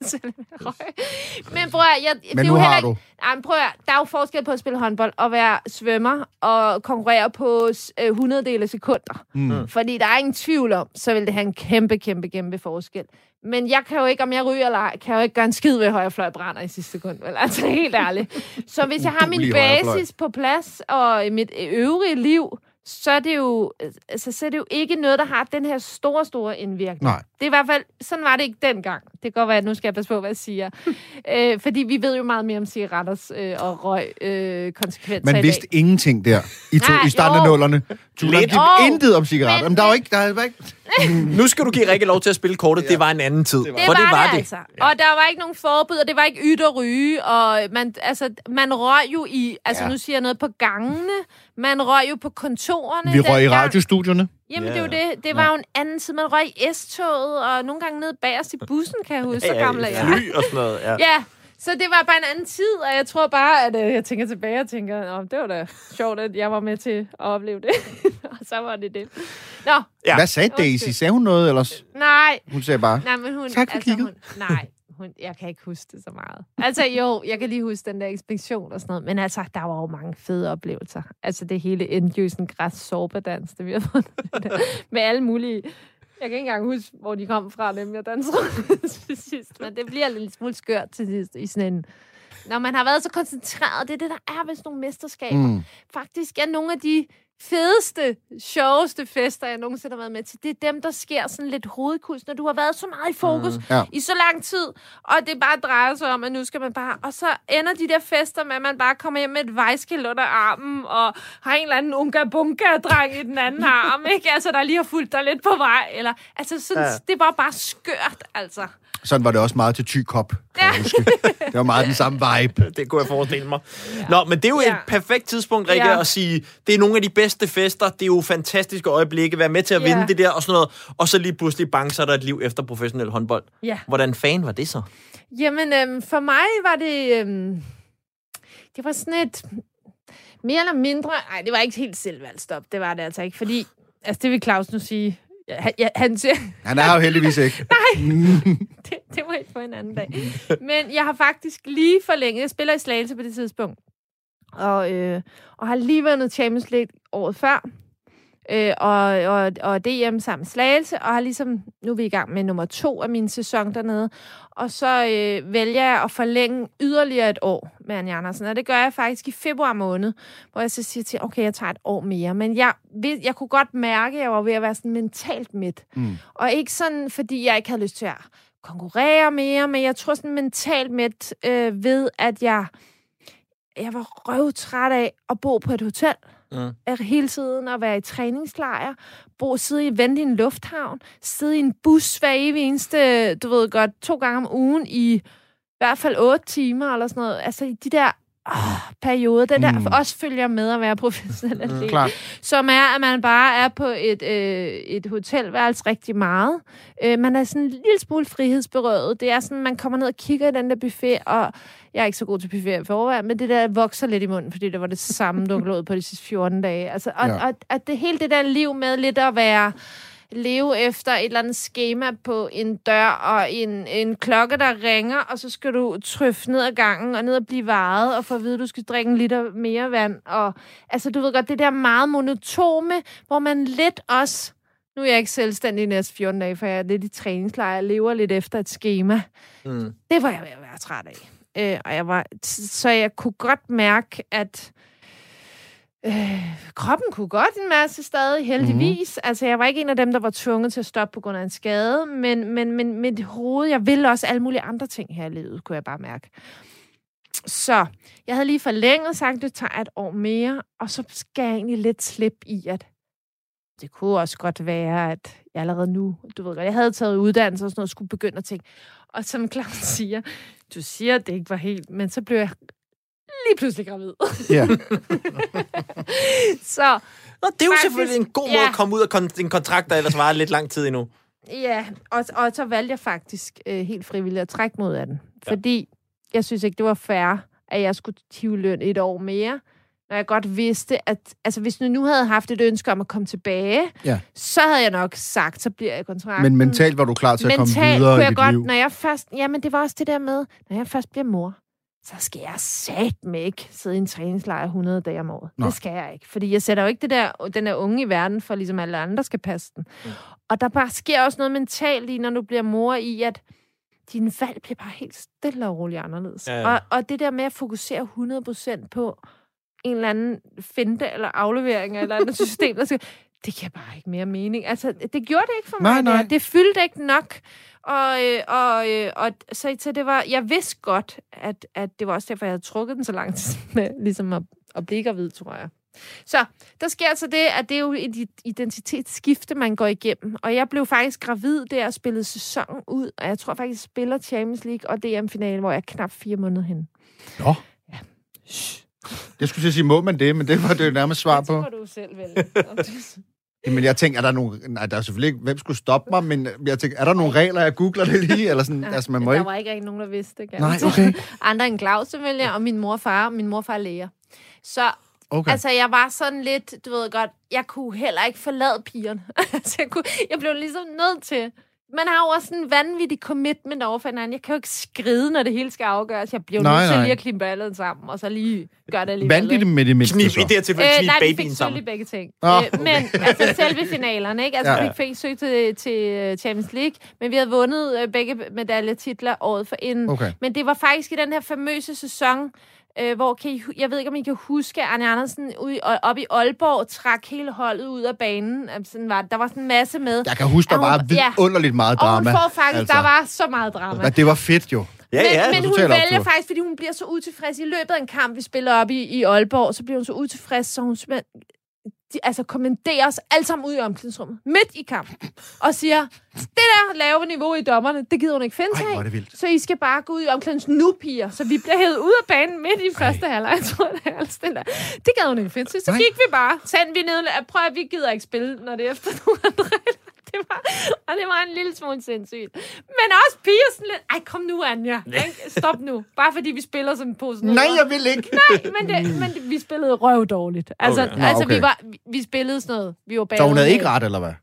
[SPEAKER 3] Men prøv at, jeg, det
[SPEAKER 1] Men
[SPEAKER 3] er
[SPEAKER 1] nu
[SPEAKER 3] jo
[SPEAKER 1] har
[SPEAKER 3] heller
[SPEAKER 1] du.
[SPEAKER 3] ikke, nej, men prøv at, der er jo forskel på at spille håndbold og være svømmer og konkurrere på øh, 100 dele sekunder.
[SPEAKER 1] Mm.
[SPEAKER 3] Fordi der er ingen tvivl om, så vil det have en kæmpe, kæmpe, kæmpe forskel. Men jeg kan jo ikke, om jeg ryger eller ej, kan jeg jo ikke gøre en skid ved højre fløj brænder i sidste sekund. Vel? Altså helt ærligt. Så hvis jeg har min basis på plads og i mit øvrige liv, så er det jo, altså, så er det jo ikke noget, der har den her store, store indvirkning.
[SPEAKER 1] Nej.
[SPEAKER 3] Det er i hvert fald, sådan var det ikke dengang. Det kan godt være, at nu skal jeg passe på, hvad jeg siger. øh, fordi vi ved jo meget mere om cigaretters øh, og røg øh, konsekvenser
[SPEAKER 1] Man
[SPEAKER 3] i
[SPEAKER 1] vidste
[SPEAKER 3] dag.
[SPEAKER 1] ingenting der i, to,
[SPEAKER 3] Nej,
[SPEAKER 1] i starten af
[SPEAKER 3] jo.
[SPEAKER 1] nullerne. Du
[SPEAKER 2] Lidt.
[SPEAKER 1] Lidt.
[SPEAKER 3] Jo.
[SPEAKER 1] intet om cigaretter.
[SPEAKER 3] Men-
[SPEAKER 1] Men, der var ikke... Der var ikke
[SPEAKER 2] Nu skal du give Rikke lov til at spille kortet. Det var en anden tid.
[SPEAKER 3] Det var, det, var det altså. Og der var ikke nogen forbud, og det var ikke ydt at ryge. Og man, altså, man røg jo i... Altså,
[SPEAKER 1] Ja.
[SPEAKER 3] ja. nu siger jeg noget på gangene. Man røg jo på kontorerne.
[SPEAKER 1] vi røg i radiostudierne.
[SPEAKER 3] Jamen,
[SPEAKER 2] Ja,
[SPEAKER 3] det er jo det. Det var jo en anden tid. Man røg i S-toget, og nogle gange ned bagerst i bussen, kan jeg huske. Så gammel jeg.
[SPEAKER 2] Fly og sådan noget. Ja.
[SPEAKER 3] Ja, så det var bare en anden tid, og jeg tror bare, at øh, jeg tænker tilbage og tænker, Nå, det var da sjovt, at jeg var med til at opleve det. og så var det det. Nå,
[SPEAKER 2] Ja.
[SPEAKER 1] Hvad sagde. Daisy? Sagde hun noget, eller?
[SPEAKER 3] nej,
[SPEAKER 1] Hun sagde bare...
[SPEAKER 3] Nej, men hun...
[SPEAKER 1] Tak for
[SPEAKER 3] altså,
[SPEAKER 1] kigget.
[SPEAKER 3] hun, nej, hun, jeg kan ikke huske det så meget. Altså jo, jeg kan lige huske den der ekspedition og sådan noget, men altså, der var jo mange fede oplevelser. Altså det hele Endjøsen græs sorbedans, det vi har fået der, med alle mulige... Jeg kan ikke engang huske, hvor de kom fra, dem jeg dansede til sidst, men det bliver lidt smule skørt til sidst i sådan en... Når man har været så koncentreret, det er det, der er ved sådan nogle mesterskaber.
[SPEAKER 1] Mm.
[SPEAKER 3] Faktisk er nogle af de fedeste, sjoveste fester, jeg nogensinde har været med til, det er dem, der sker sådan lidt hovedkuls, når du har været så meget i fokus mm.
[SPEAKER 1] Ja.
[SPEAKER 3] i så lang tid, og det bare drejer sig om, at nu skal man bare... Og så ender de der fester med, at man bare kommer hjem med et vejskilt under armen, og har en eller anden unga-bunga-dreng i den anden arm, ikke? Altså, der lige har fulgt dig lidt på vej, eller... Altså, sådan,
[SPEAKER 2] Ja.
[SPEAKER 3] ja. det var bare skørt, altså.
[SPEAKER 1] Sådan var det også meget til ty kop. kan jeg huske. Det var meget den samme vibe.
[SPEAKER 2] Det kunne jeg forestille mig. Nå, men det er jo
[SPEAKER 3] Ja.
[SPEAKER 2] et perfekt tidspunkt, Rikke,
[SPEAKER 3] Ja.
[SPEAKER 2] at sige, det er nogle af de bedste fester, det er jo fantastiske øjeblikke, være med til at
[SPEAKER 3] Ja.
[SPEAKER 2] vinde det der og sådan noget, og så lige pludselig bang, så er der et liv efter professionel håndbold.
[SPEAKER 3] Ja.
[SPEAKER 2] Hvordan fan var det så?
[SPEAKER 3] Jamen, øhm, for mig var det... Øhm, det var sådan et... Mere eller mindre... Nej, det var ikke helt selvvalgt stop. Det var det altså ikke, fordi... Altså, det vil Claus nu sige... Ja, han, ja, han siger,
[SPEAKER 1] Han er jo heldigvis ikke.
[SPEAKER 3] det, det var ikke på en anden dag. Men jeg har faktisk lige forlænget. Jeg spiller i Slagelse på det tidspunkt. Og, øh, og har lige vundet Champions League året før. Øh, og, og, og DM sammen Slagelse. Og har ligesom, nu er vi i gang med nummer to af min sæson dernede. Og så øh, vælger jeg at forlænge yderligere et år med Anja Andersen. Og det gør jeg faktisk i februar måned, hvor jeg så siger til, okay, jeg tager et år mere. Men jeg, ved- jeg kunne godt mærke, at jeg var ved at være sådan mentalt midt.
[SPEAKER 1] Mm.
[SPEAKER 3] Og ikke sådan, fordi jeg ikke havde lyst til at konkurrere mere, men jeg tror sådan mentalt midt øh, ved, at jeg, jeg var røvtræt af at bo på et hotel.
[SPEAKER 2] Mm.
[SPEAKER 3] Hele tiden at være i træningslejr, bo, sidde i vente i en lufthavn, sidde i en bus hver evig eneste, du ved godt, to gange om ugen i i hvert fald otte timer eller sådan noget. Altså i de der åh, perioder, den der
[SPEAKER 1] Mm.
[SPEAKER 3] også følger med at være professionel atlet
[SPEAKER 1] Klart.
[SPEAKER 3] som er, at man bare er på et, øh, et hotelværelse rigtig meget. Øh, man er sådan en lille smule frihedsberøvet. Det er sådan, man kommer ned og kigger i den der buffet, og jeg er ikke så god til buffet i forvejen, men det der vokser lidt i munden, fordi det var det samme, du lå på de sidste 14 dage. Altså, og,
[SPEAKER 1] Ja.
[SPEAKER 3] ja. og, og det hele det der liv med lidt at være leve efter et eller andet schema på en dør og en, en klokke, der ringer, og så skal du trøffe ned ad gangen og ned og blive varet og få at vide, at du skal drikke en liter mere vand. Og, altså, du ved godt, det der meget monotome, hvor man lidt også... Nu er jeg ikke selvstændig i næste 14 dage, for jeg er lidt i træningslejr og lever lidt efter et schema.
[SPEAKER 2] Mm.
[SPEAKER 3] Det var jeg ved at være træt af. Øh, og jeg var, så jeg kunne godt mærke, at øh, kroppen kunne godt en masse stadig, heldigvis. Mm-hmm. Altså, jeg var ikke en af dem, der var tvunget til at stoppe på grund af en skade, men, men, men mit hoved, jeg ville også alle mulige andre ting her i livet, kunne jeg bare mærke. Så jeg havde lige forlænget sagt, at det tager et år mere, og så skal jeg egentlig lidt slip i, at det kunne også godt være, at jeg allerede nu, du ved godt, jeg havde taget uddannelse og sådan noget, skulle begynde at tænke. Og som Claus siger, du siger, at det ikke var helt, men så blev jeg lige pludselig gravid.
[SPEAKER 1] Ja.
[SPEAKER 3] så
[SPEAKER 2] Nå, det er jo
[SPEAKER 3] Faktisk,
[SPEAKER 2] selvfølgelig en god måde
[SPEAKER 3] ja.
[SPEAKER 2] at komme ud af kon- en kontrakt, der ellers var lidt lang tid endnu.
[SPEAKER 3] Ja, og, og så valgte jeg faktisk øh, helt frivilligt at trække mod af den. Ja. Fordi jeg synes ikke, det var fair, at jeg skulle hive løn et år mere, når jeg godt vidste, at altså, hvis du nu havde haft et ønske om at komme tilbage,
[SPEAKER 1] Ja.
[SPEAKER 3] så havde jeg nok sagt, så bliver jeg kontrakten.
[SPEAKER 1] Men mentalt var du klar til at komme
[SPEAKER 3] Mentalt
[SPEAKER 1] videre
[SPEAKER 3] kunne
[SPEAKER 1] i
[SPEAKER 3] jeg
[SPEAKER 1] dit
[SPEAKER 3] godt,
[SPEAKER 1] liv.
[SPEAKER 3] når jeg først... Jamen, det var også det der med, når jeg først bliver mor, så skal jeg sat med ikke sidde i en træningslejr 100 dage om året.
[SPEAKER 1] Nej.
[SPEAKER 3] Det skal jeg ikke. Fordi jeg sætter jo ikke det der, den der unge i verden, for ligesom alle andre skal passe den. Mm. Og der bare sker også noget mentalt i, når du bliver mor, i at din valg bliver bare helt stille og roligt anderledes.
[SPEAKER 2] Ja, ja.
[SPEAKER 3] Og, og det der med at fokusere 100% på en eller anden finte eller aflevering eller et andet system, der skal, det giver bare ikke mere mening. Altså, det gjorde det ikke for
[SPEAKER 1] Nej,
[SPEAKER 3] mig.
[SPEAKER 1] nej.
[SPEAKER 3] Det, det fyldte ikke nok. Og, øh, og, øh, og så, så det var, jeg vidste godt, at, at det var også derfor, jeg havde trukket den så lang tid med ligesom at, at blive gravid, tror jeg. Så der sker altså det, at det er jo et identitetsskifte, man går igennem. Og jeg blev faktisk gravid der og spillede sæsonen ud, og jeg tror faktisk, jeg spiller Champions League og DM-finale, hvor jeg er knap fire måneder hen.
[SPEAKER 1] Nå. Jeg skulle til at sige, må man det, men det var det jo nærmest svar
[SPEAKER 3] det
[SPEAKER 1] på.
[SPEAKER 3] må du selv vælge.
[SPEAKER 1] Jamen, jeg tænker, er der nogle... Nej, der er selvfølgelig ikke, hvem skulle stoppe mig, men jeg tænker, er der nogle regler, jeg googler det lige, eller sådan, altså, man må
[SPEAKER 3] der
[SPEAKER 1] ikke...
[SPEAKER 3] var ikke rigtig nogen, der vidste det. kan
[SPEAKER 1] Nej, okay.
[SPEAKER 3] Andre end Claus, selvfølgelig, og min mor og far. Min mor og far er læger. Så
[SPEAKER 1] Okay.
[SPEAKER 3] Altså, jeg var sådan lidt, du ved godt, jeg kunne heller ikke forlade pigerne. altså, jeg, kunne, jeg blev ligesom nødt til. Man har jo også sådan en vanvittig commitment over for hinanden. Jeg kan jo ikke skride, når det hele skal afgøres. Jeg bliver jo
[SPEAKER 1] Nej,
[SPEAKER 3] nødt til
[SPEAKER 1] nej.
[SPEAKER 3] lige at klippe ballet sammen, og så lige gøre det alligevel.
[SPEAKER 1] Vandt I det med det mindste,
[SPEAKER 2] Knip, i
[SPEAKER 1] så?
[SPEAKER 2] det her tilfælde,
[SPEAKER 3] Øh, nej, vi fik i
[SPEAKER 2] sammen.
[SPEAKER 3] begge ting.
[SPEAKER 1] Nå,
[SPEAKER 3] Øh, men altså selve finalerne, ikke? Altså,
[SPEAKER 1] Ja.
[SPEAKER 3] ja. vi fik søgt til, til øh, Champions League, men vi havde vundet øh, begge medaljetitler året for inden.
[SPEAKER 1] Okay.
[SPEAKER 3] Men det var faktisk i den her famøse sæson, øh, hvor kan I, jeg ved ikke, om I kan huske, at Arne Andersen ude i, op i Aalborg trak hele holdet ud af banen. Altså, Sådan var, der var sådan en masse med.
[SPEAKER 1] Jeg kan huske, der
[SPEAKER 3] hun-
[SPEAKER 1] var
[SPEAKER 3] ja.
[SPEAKER 1] vidunderligt meget
[SPEAKER 3] og hun
[SPEAKER 1] drama.
[SPEAKER 3] får faktisk,
[SPEAKER 1] altså.
[SPEAKER 3] der var så meget drama.
[SPEAKER 1] Ja, det var fedt jo.
[SPEAKER 2] Ja, ja.
[SPEAKER 3] men, men hun vælger
[SPEAKER 1] optur.
[SPEAKER 3] faktisk, fordi hun bliver så utilfreds i løbet af en kamp, vi spiller op i, i Aalborg, så bliver hun så utilfreds, så hun de, altså kommenterer os alle sammen ud i omklædningsrummet, midt i kampen, og siger, det der lave niveau i dommerne, det gider hun ikke finde
[SPEAKER 1] Ej,
[SPEAKER 3] sig af. Så I skal bare gå ud i omklædningsrummet nu, piger. Så vi bliver hævet ud af banen midt i første halvleg. Jeg tror, det er alt stille. Det gad hun ikke finde sig. Så
[SPEAKER 1] Nej.
[SPEAKER 3] gik vi bare. Sendte vi ned. Prøv at vi gider ikke spille, når det er efter nogle andre regler. Det var, og det var en lille smule sindssygt. Men også piger sådan lidt, ej kom nu, Anja. Stop nu. Bare fordi vi spiller som en pose
[SPEAKER 1] Nej, jeg vil ikke.
[SPEAKER 3] Nej, men, det, men det, vi spillede røv dårligt. Altså,
[SPEAKER 2] Okay.
[SPEAKER 1] Nå,
[SPEAKER 3] altså
[SPEAKER 1] okay.
[SPEAKER 3] vi, var, vi, vi spillede sådan noget. Vi var
[SPEAKER 1] Så hun havde ikke ret, eller hvad?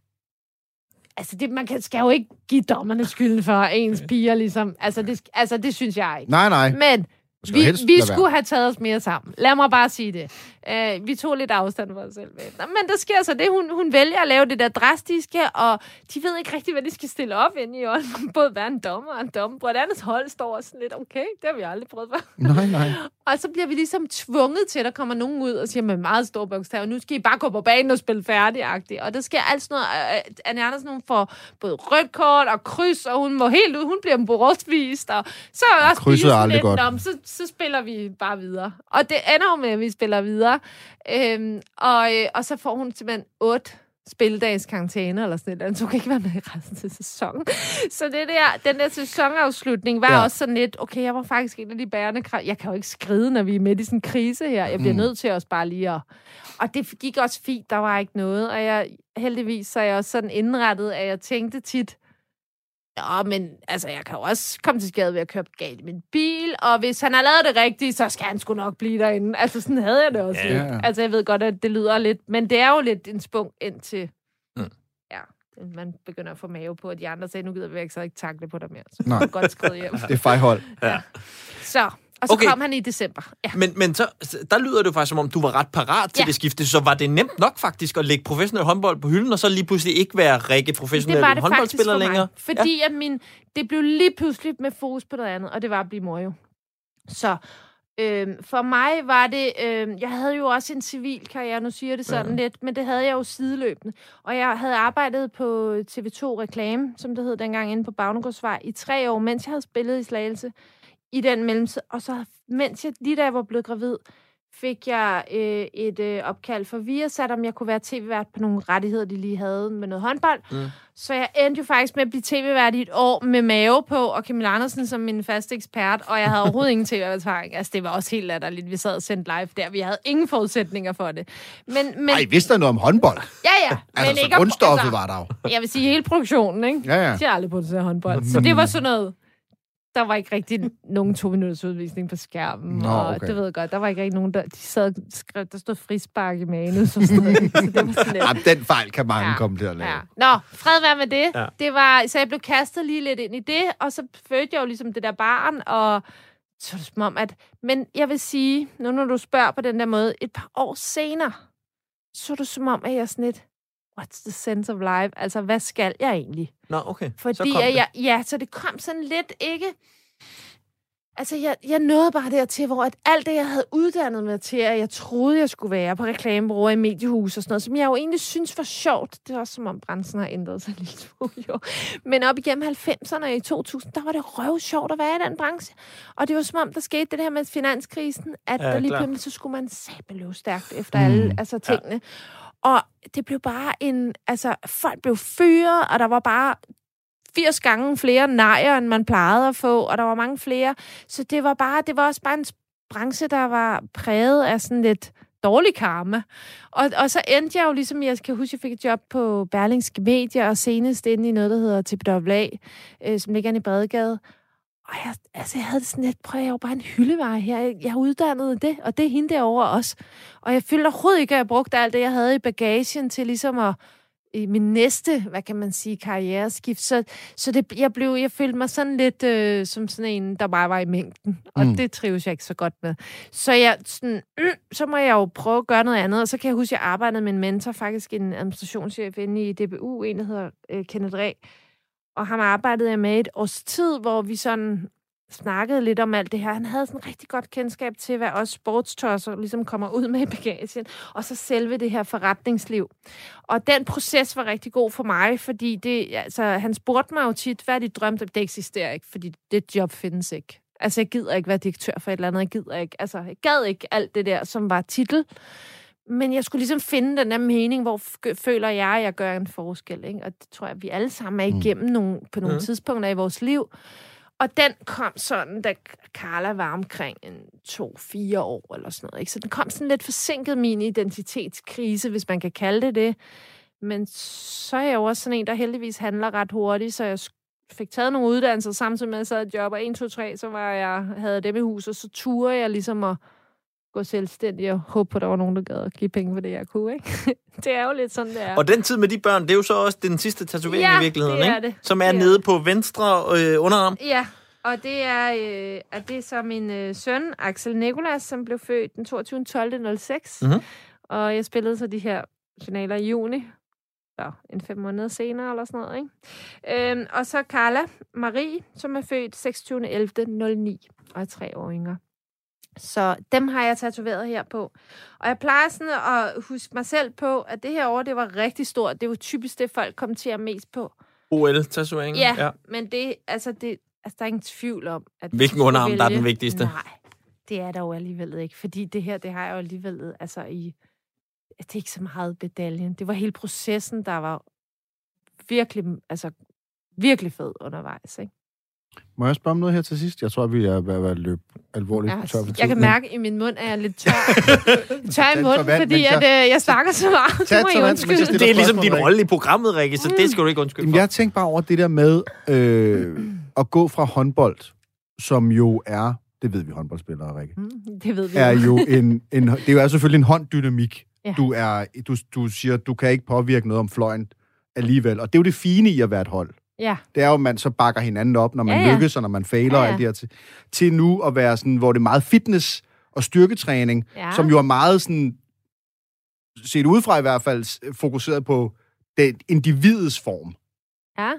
[SPEAKER 3] Altså, det, man kan, skal jo ikke give dommerne skylden for at ens piger, ligesom. Altså det, altså, det synes jeg ikke.
[SPEAKER 1] Nej, nej.
[SPEAKER 3] Men vi,
[SPEAKER 1] helst
[SPEAKER 3] vi
[SPEAKER 1] lade være.
[SPEAKER 3] skulle have taget os mere sammen. Lad mig bare sige det. Uh, vi tog lidt afstand for os selv. Men der sker så det, hun, hun vælger at lave det der drastiske, og de ved ikke rigtig, hvad de skal stille op ind i øjnene. Både være en dommer og en dommer. Et andet hold står og sådan lidt, okay, det har vi aldrig prøvet før.
[SPEAKER 1] Nej, nej.
[SPEAKER 3] Og så bliver vi ligesom tvunget til, at der kommer nogen ud og siger med meget stor bogstav, nu skal I bare gå på banen og spille færdig Og der sker alt sådan noget. øh, Anne Andersen, hun får både rødt kort og kryds, og hun må helt ud. Hun bliver bortvist. Og så er også
[SPEAKER 1] Krydset er aldrig
[SPEAKER 3] lidt,
[SPEAKER 1] godt.
[SPEAKER 3] "Nå, men så, så spiller vi bare videre. Og det ender jo med, at vi spiller videre. Øhm, og, øh, og så får hun simpelthen otte spilledags karantæne eller sådan noget. Så hun kan ikke være med i resten af sæsonen. Så det der, den der sæsonafslutning var
[SPEAKER 1] Ja.
[SPEAKER 3] også sådan lidt, okay, jeg var faktisk en af de bærende krav. Jeg kan jo ikke skride, når vi er midt i sådan en krise her. Jeg bliver
[SPEAKER 1] Mm.
[SPEAKER 3] nødt til os bare lige at... Og det gik også fint, der var ikke noget. Og jeg, heldigvis så er jeg også sådan indrettet, at jeg tænkte tit, Ja, men altså, jeg kan jo også komme til skade ved at køre galt i min bil, og hvis han har lavet det rigtigt, så skal han sgu nok blive derinde. Altså, sådan havde jeg det også
[SPEAKER 2] Ja.
[SPEAKER 3] ja. lidt. Altså, jeg ved godt, at det lyder lidt, men det er jo lidt en spung ind til,
[SPEAKER 2] Mm.
[SPEAKER 3] ja, man begynder at få mave på, at de andre sagde, nu gider vi ikke så ikke takle på dig mere. Så
[SPEAKER 1] Nej.
[SPEAKER 3] Godt skride hjem.
[SPEAKER 1] Det er fejhold.
[SPEAKER 3] Så, og så
[SPEAKER 2] Okay.
[SPEAKER 3] kom han i december. Ja.
[SPEAKER 2] Men, men så, der lyder det jo faktisk, som om du var ret parat til
[SPEAKER 3] Ja.
[SPEAKER 2] det skifte. Så var det nemt nok faktisk at lægge professionel håndbold på hylden, og så lige pludselig ikke være Rikke professionel
[SPEAKER 3] det var det faktisk
[SPEAKER 2] håndboldspiller
[SPEAKER 3] for mig.
[SPEAKER 2] længere?
[SPEAKER 3] Fordi ja. at min, det blev lige pludselig med fokus på noget andet, og det var at blive mor jo. Så øhm, for mig var det... Øhm, jeg havde jo også en civil karriere, nu siger jeg det sådan ja. lidt, men det havde jeg jo sideløbende. Og jeg havde arbejdet på TV2 Reklame, som det hed dengang, inde på Bagnegårdsvej, i tre år, mens jeg havde spillet i Slagelse i den mellemtid. Og så, mens jeg, lige da jeg var blevet gravid, fik jeg øh, et øh, opkald fra Viasat, om jeg kunne være tv-vært på nogle rettigheder, de lige havde med noget håndbold. Mm. Så jeg endte jo faktisk med at blive tv-vært i et år med mave på, og Camilla Andersen som min faste ekspert, og jeg havde overhovedet ingen tv-erfaring. Altså, det var også helt latterligt. Vi sad og sendte live der. Vi havde ingen forudsætninger for det. Men, men,
[SPEAKER 1] Ej, vidste der noget om håndbold?
[SPEAKER 3] ja, ja.
[SPEAKER 1] Altså, så
[SPEAKER 3] ikke om-
[SPEAKER 1] grundstoffet var der jo.
[SPEAKER 3] Jeg vil sige hele produktionen, ikke?
[SPEAKER 1] Ja, ja.
[SPEAKER 3] De har aldrig produceret håndbold. Så det var sådan noget... Der var ikke rigtig nogen to minutters udvisning på skærmen.
[SPEAKER 1] Nå,
[SPEAKER 3] og
[SPEAKER 1] okay.
[SPEAKER 3] det ved jeg godt. Der var ikke rigtig nogen, der... De sad og skrev, der stod frispark i manus og sådan noget. så det var sådan lidt...
[SPEAKER 1] Jamen, den fejl kan mange
[SPEAKER 3] Ja.
[SPEAKER 1] komme til at lave.
[SPEAKER 3] Ja. Nå, fred være med det.
[SPEAKER 2] Ja.
[SPEAKER 3] Det var, så jeg blev kastet lige lidt ind i det, og så fødte jeg jo ligesom det der barn, og så det som om, at... Men jeg vil sige, nu når du spørger på den der måde, et par år senere, så er det som om, at jeg sådan lidt, what's the sense of life? Altså, hvad skal jeg egentlig?
[SPEAKER 2] Nå, okay. så
[SPEAKER 3] Fordi
[SPEAKER 2] kom
[SPEAKER 3] at
[SPEAKER 2] det.
[SPEAKER 3] jeg, ja, så det kom sådan lidt ikke... Altså, jeg, jeg nåede bare dertil, hvor at alt det, jeg havde uddannet mig til, at jeg troede, jeg skulle være på reklamebureauer i mediehus og sådan noget, som jeg jo egentlig synes var sjovt. Det er også som om branchen har ændret sig lidt smule, jo. Men op igennem 90'erne og i 2000, der var det røv sjovt at være i den branche. Og det var som om, der skete det her med finanskrisen, at
[SPEAKER 2] Ja,
[SPEAKER 3] der lige pludselig, så skulle man sabeløve stærkt efter mm. alle altså, tingene. Ja. Og det blev bare en... Altså, folk blev fyret, og der var bare 80 gange flere nejer, end man plejede at få, og der var mange flere. Så det var bare, det var også bare en branche, der var præget af sådan lidt dårlig karma. Og, og så endte jeg jo ligesom, jeg kan huske, jeg fik et job på Berlingske Media, og senest inde i noget, der hedder TPWA, øh, som ligger inde i Bredegade. Og jeg, altså, jeg havde det sådan lidt, prøv, jeg var bare en hyldevare her. Jeg, jeg uddannede det, og det er hende derovre også. Og jeg følte overhovedet ikke, at jeg brugte alt det, jeg havde i bagagen til ligesom at i min næste, hvad kan man sige, karriereskift. Så, så det, jeg, blev, jeg følte mig sådan lidt øh, som sådan en, der bare var i mængden. Og
[SPEAKER 1] Mm.
[SPEAKER 3] det trives jeg ikke så godt med. Så jeg, sådan, mm, så må jeg jo prøve at gøre noget andet. Og så kan jeg huske, at jeg arbejdede med en mentor, faktisk en administrationschef inde i DBU, en der hedder øh, Kenneth Ræ. Og ham arbejdede jeg med et års tid, hvor vi sådan snakkede lidt om alt det her. Han havde sådan rigtig godt kendskab til, hvad også sportstosser ligesom kommer ud med i bagagen, og så selve det her forretningsliv. Og den proces var rigtig god for mig, fordi det, altså, han spurgte mig jo tit, hvad de drømte om? Det eksisterer ikke, fordi det job findes ikke. Altså, jeg gider ikke være direktør for et eller andet. Jeg gider ikke, altså, jeg gad ikke alt det der, som var titel. Men jeg skulle ligesom finde den der mening, hvor føler jeg, at jeg gør en forskel. Ikke? Og det tror jeg, vi alle sammen er igennem nogle, på nogle
[SPEAKER 2] Mm.
[SPEAKER 3] mm. tidspunkter i vores liv. Og den kom sådan, da Carla var omkring en to-fire år eller sådan noget. Ikke? Så den kom sådan lidt forsinket min identitetskrise, hvis man kan kalde det det. Men så er jeg jo også sådan en, der heldigvis handler ret hurtigt, så jeg fik taget nogle uddannelser samtidig med, at jeg sad og 1, 2, 3, så var jeg, havde dem i hus, og så turde jeg ligesom at gå selvstændig og håbe på, at der var nogen, der gad at give penge for det, jeg kunne. Ikke? det er jo lidt sådan, det er.
[SPEAKER 2] Og den tid med de børn, det er jo så også den sidste tatovering
[SPEAKER 3] Ja,
[SPEAKER 2] i virkeligheden,
[SPEAKER 3] det er
[SPEAKER 2] ikke?
[SPEAKER 3] det.
[SPEAKER 2] Som er
[SPEAKER 3] Det er
[SPEAKER 2] nede
[SPEAKER 3] det.
[SPEAKER 2] på venstre øh, underarm.
[SPEAKER 3] Ja, og det er, øh, at det er så min øh, søn, Axel Nikolas, som blev født den 22. 12. 06.
[SPEAKER 2] Mhm.
[SPEAKER 3] Og jeg spillede så de her finaler i juni. Så en fem måneder senere, eller sådan noget, ikke? Øhm, og så Carla Marie, som er født 26. 11. 09 og er tre år yngre. Så dem har jeg tatoveret her på. Og jeg plejer sådan at huske mig selv på, at det her år, det var rigtig stort. Det var typisk det, folk kommenterer mest på.
[SPEAKER 2] OL-tatoveringen.
[SPEAKER 3] Ja, ja, men det, altså det, altså der er ingen tvivl om, at...
[SPEAKER 2] Hvilken underarm, der er den vigtigste?
[SPEAKER 3] Nej, det er der jo alligevel ikke, fordi det her, det har jeg jo alligevel, altså i... Det er ikke så meget medaljen. Det var hele processen, der var virkelig, altså virkelig fed undervejs, ikke?
[SPEAKER 1] Må jeg spørge om noget her til sidst? Jeg tror, vi er ved at være løb alvorligt
[SPEAKER 3] Ja,
[SPEAKER 1] tør for tid.
[SPEAKER 3] jeg kan
[SPEAKER 1] men-
[SPEAKER 3] mærke, at i min mund er jeg lidt tør. tør i munden,
[SPEAKER 1] for vand,
[SPEAKER 3] fordi
[SPEAKER 1] mens
[SPEAKER 3] at,
[SPEAKER 1] jeg-
[SPEAKER 3] øh, jeg snakker så meget.
[SPEAKER 1] Tag
[SPEAKER 3] Det må I
[SPEAKER 1] jeg
[SPEAKER 3] undskylde.
[SPEAKER 2] Det er ligesom din rolle i programmet, Rikke, så det skal du ikke undskylde
[SPEAKER 1] Jamen,
[SPEAKER 2] for.
[SPEAKER 1] jeg tænkte bare over det der med øh, at gå fra håndbold, som jo er, det ved vi håndboldspillere, Rikke,
[SPEAKER 3] Mm, Det ved vi
[SPEAKER 1] er
[SPEAKER 3] jo.
[SPEAKER 1] jo en, en det er jo selvfølgelig en hånddynamik.
[SPEAKER 3] Ja.
[SPEAKER 1] Du, er, du, du siger, du kan ikke påvirke noget om fløjen alligevel. Og det er jo det fine i at være et hold.
[SPEAKER 3] Ja,
[SPEAKER 1] Det er jo, at man så bakker hinanden op, når man
[SPEAKER 3] Ja, ja.
[SPEAKER 1] lykkes, og når man fejler,
[SPEAKER 3] Ja,
[SPEAKER 1] og
[SPEAKER 3] ja.
[SPEAKER 1] alt det her til, til nu at være sådan, hvor det er meget fitness og styrketræning,
[SPEAKER 3] ja.
[SPEAKER 1] som jo er meget sådan, set udefra i hvert fald, fokuseret på det individets form.
[SPEAKER 3] ja.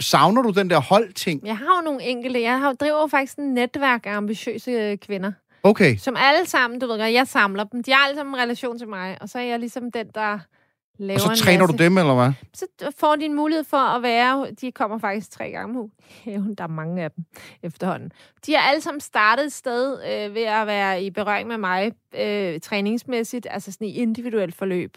[SPEAKER 1] Savner du den der holdting?
[SPEAKER 3] Jeg har jo nogle enkelte. Jeg har, driver faktisk en netværk af ambitiøse øh, kvinder,
[SPEAKER 1] Okay.
[SPEAKER 3] som alle sammen, du ved godt, jeg samler dem. De har alle sammen en relation til mig, og så er jeg ligesom den, der laver
[SPEAKER 1] Og så træner du dem, eller hvad?
[SPEAKER 3] Så får de en mulighed for at være, de kommer faktisk tre gange om ugen. Der er mange af dem efterhånden. De er alle sammen startet et sted øh, ved at være i berøring med mig, øh, træningsmæssigt, altså sådan i individuelt forløb.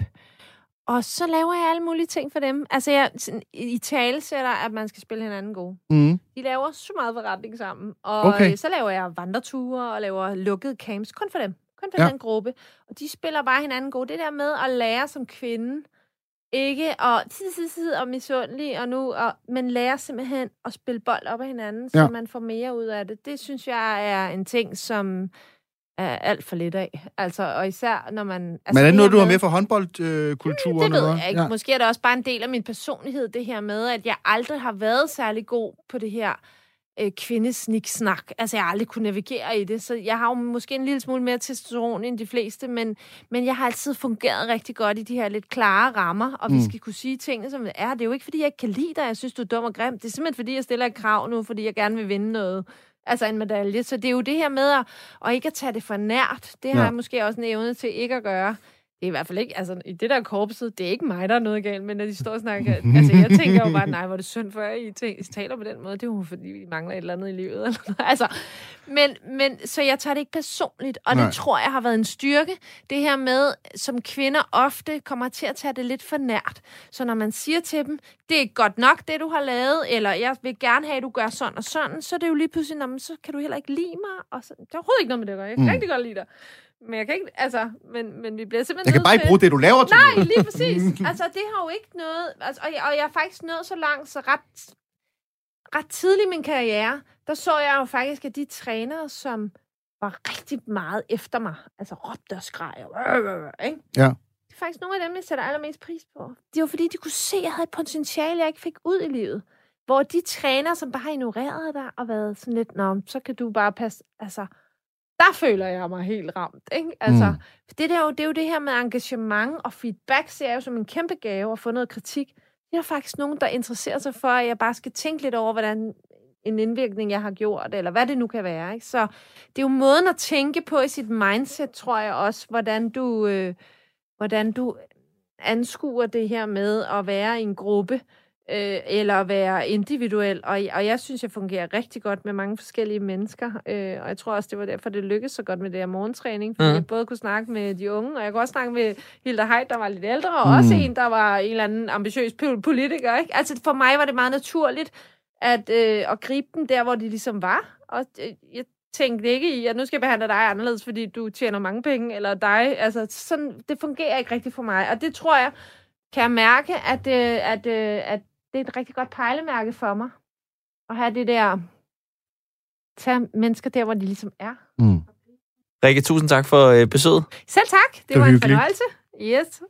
[SPEAKER 3] Og så laver jeg alle mulige ting for dem. Altså jeg sådan, i tale sætter, at man skal spille hinanden gode.
[SPEAKER 1] Mm.
[SPEAKER 3] De laver så meget forretning sammen. Og
[SPEAKER 1] Okay.
[SPEAKER 3] okay. så laver jeg vandreture og laver lukkede camps. Kun for dem. Kun for
[SPEAKER 1] Ja.
[SPEAKER 3] ja. den gruppe. Og de spiller bare hinanden gode. Det der med at lære som kvinde, ikke at tid, tid, tid og misundelig, og nu, og, men lære simpelthen at spille bold op af hinanden, så
[SPEAKER 1] Ja.
[SPEAKER 3] man får mere ud af det. Det synes jeg er en ting, som er alt for lidt af. Altså, og især når man... Altså,
[SPEAKER 1] Men er det noget, du har med fra håndboldkulturen?
[SPEAKER 3] det ved jeg ikke. Måske er det også bare en del af min personlighed, det her med, at jeg aldrig har været særlig god på det her øh, kvindesniksnak. Altså, jeg har aldrig kunne navigere i det, så jeg har jo måske en lille smule mere testosteron end de fleste, men, men jeg har altid fungeret rigtig godt i de her lidt klare rammer, og vi
[SPEAKER 1] Mm.
[SPEAKER 3] skal kunne sige tingene, som det er. Det er jo ikke, fordi jeg ikke kan lide dig, jeg synes, du er dum og grim. Det er simpelthen, fordi jeg stiller et krav nu, fordi jeg gerne vil vinde noget. Altså en medalje. Så det er jo det her med at, og ikke at tage det for nært. Det har
[SPEAKER 1] ja.
[SPEAKER 3] jeg måske også en evne til ikke at gøre. Det er i hvert fald ikke, altså i det der korpset, det er ikke mig, der er noget galt med, når de står og snakker. altså jeg tænker jo bare, nej, hvor er det synd for jer, I, I taler på den måde. Det er jo fordi, vi mangler et eller andet i livet. Eller noget. altså, men, men, så jeg tager det ikke personligt, og
[SPEAKER 1] Nej.
[SPEAKER 3] det tror jeg har været en styrke. Det her med, som kvinder ofte kommer til at tage det lidt for nært. Så når man siger til dem, det er ikke godt nok, det du har lavet, eller jeg vil gerne have, at du gør sådan og sådan, så er det jo lige pludselig, "Nå, men så kan du heller ikke lide mig. Og så, det er overhovedet ikke noget med det at gøre. Jeg kan
[SPEAKER 1] mm.
[SPEAKER 3] rigtig godt lide dig. Men jeg kan ikke, altså, men, men vi bliver simpelthen
[SPEAKER 1] Jeg kan bare ikke bruge det, du laver til
[SPEAKER 3] Nej, lige præcis. Altså, det har jo ikke noget... Altså, og, jeg, og jeg er faktisk nået så langt, så ret, ret tidligt i min karriere, der så jeg jo faktisk, at de trænere, som var rigtig meget efter mig, altså råbte og skreg, og, ikke?
[SPEAKER 1] Ja.
[SPEAKER 3] Det er faktisk nogle af dem, jeg sætter allermest pris på. Det var fordi, de kunne se, at jeg havde et potentiale, jeg ikke fik ud i livet. Hvor de trænere, som bare har ignoreret dig og været sådan lidt, nå, så kan du bare passe... Altså, der føler jeg mig helt ramt, ikke? Altså,
[SPEAKER 1] Mm.
[SPEAKER 3] det, der er jo, det er jo det her med engagement og feedback, ser jeg jo som en kæmpe gave at få noget kritik. Det er faktisk nogen, der interesserer sig for, at jeg bare skal tænke lidt over, hvordan en indvirkning, jeg har gjort, eller hvad det nu kan være. Ikke? Så det er jo måden at tænke på i sit mindset, tror jeg også, hvordan du, øh, hvordan du anskuer det her med at være i en gruppe, øh, eller være individuel. Og, og jeg synes, jeg fungerer rigtig godt med mange forskellige mennesker. Øh, og jeg tror også, det var derfor, det lykkedes så godt med det her morgentræning. Fordi mm. jeg både kunne snakke med de unge, og jeg kunne også snakke med Hilda Heidt, der var lidt ældre, og mm. også en, der var en eller anden ambitiøs po- politiker. Ikke? Altså for mig var det meget naturligt at, øh, at gribe dem der, hvor de ligesom var. Og øh, jeg tænkte ikke i, at nu skal jeg behandle dig anderledes, fordi du tjener mange penge, eller dig. Altså, sådan, det fungerer ikke rigtigt for mig. Og det tror jeg, kan jeg mærke, at, øh, at, øh, at det er et rigtig godt pejlemærke for mig. At have det der, tage mennesker der, hvor de ligesom er.
[SPEAKER 1] Mm.
[SPEAKER 2] Rikke, tusind tak for øh, besøget.
[SPEAKER 3] Selv tak. Det,
[SPEAKER 1] Det var
[SPEAKER 3] var en fornøjelse. Yes.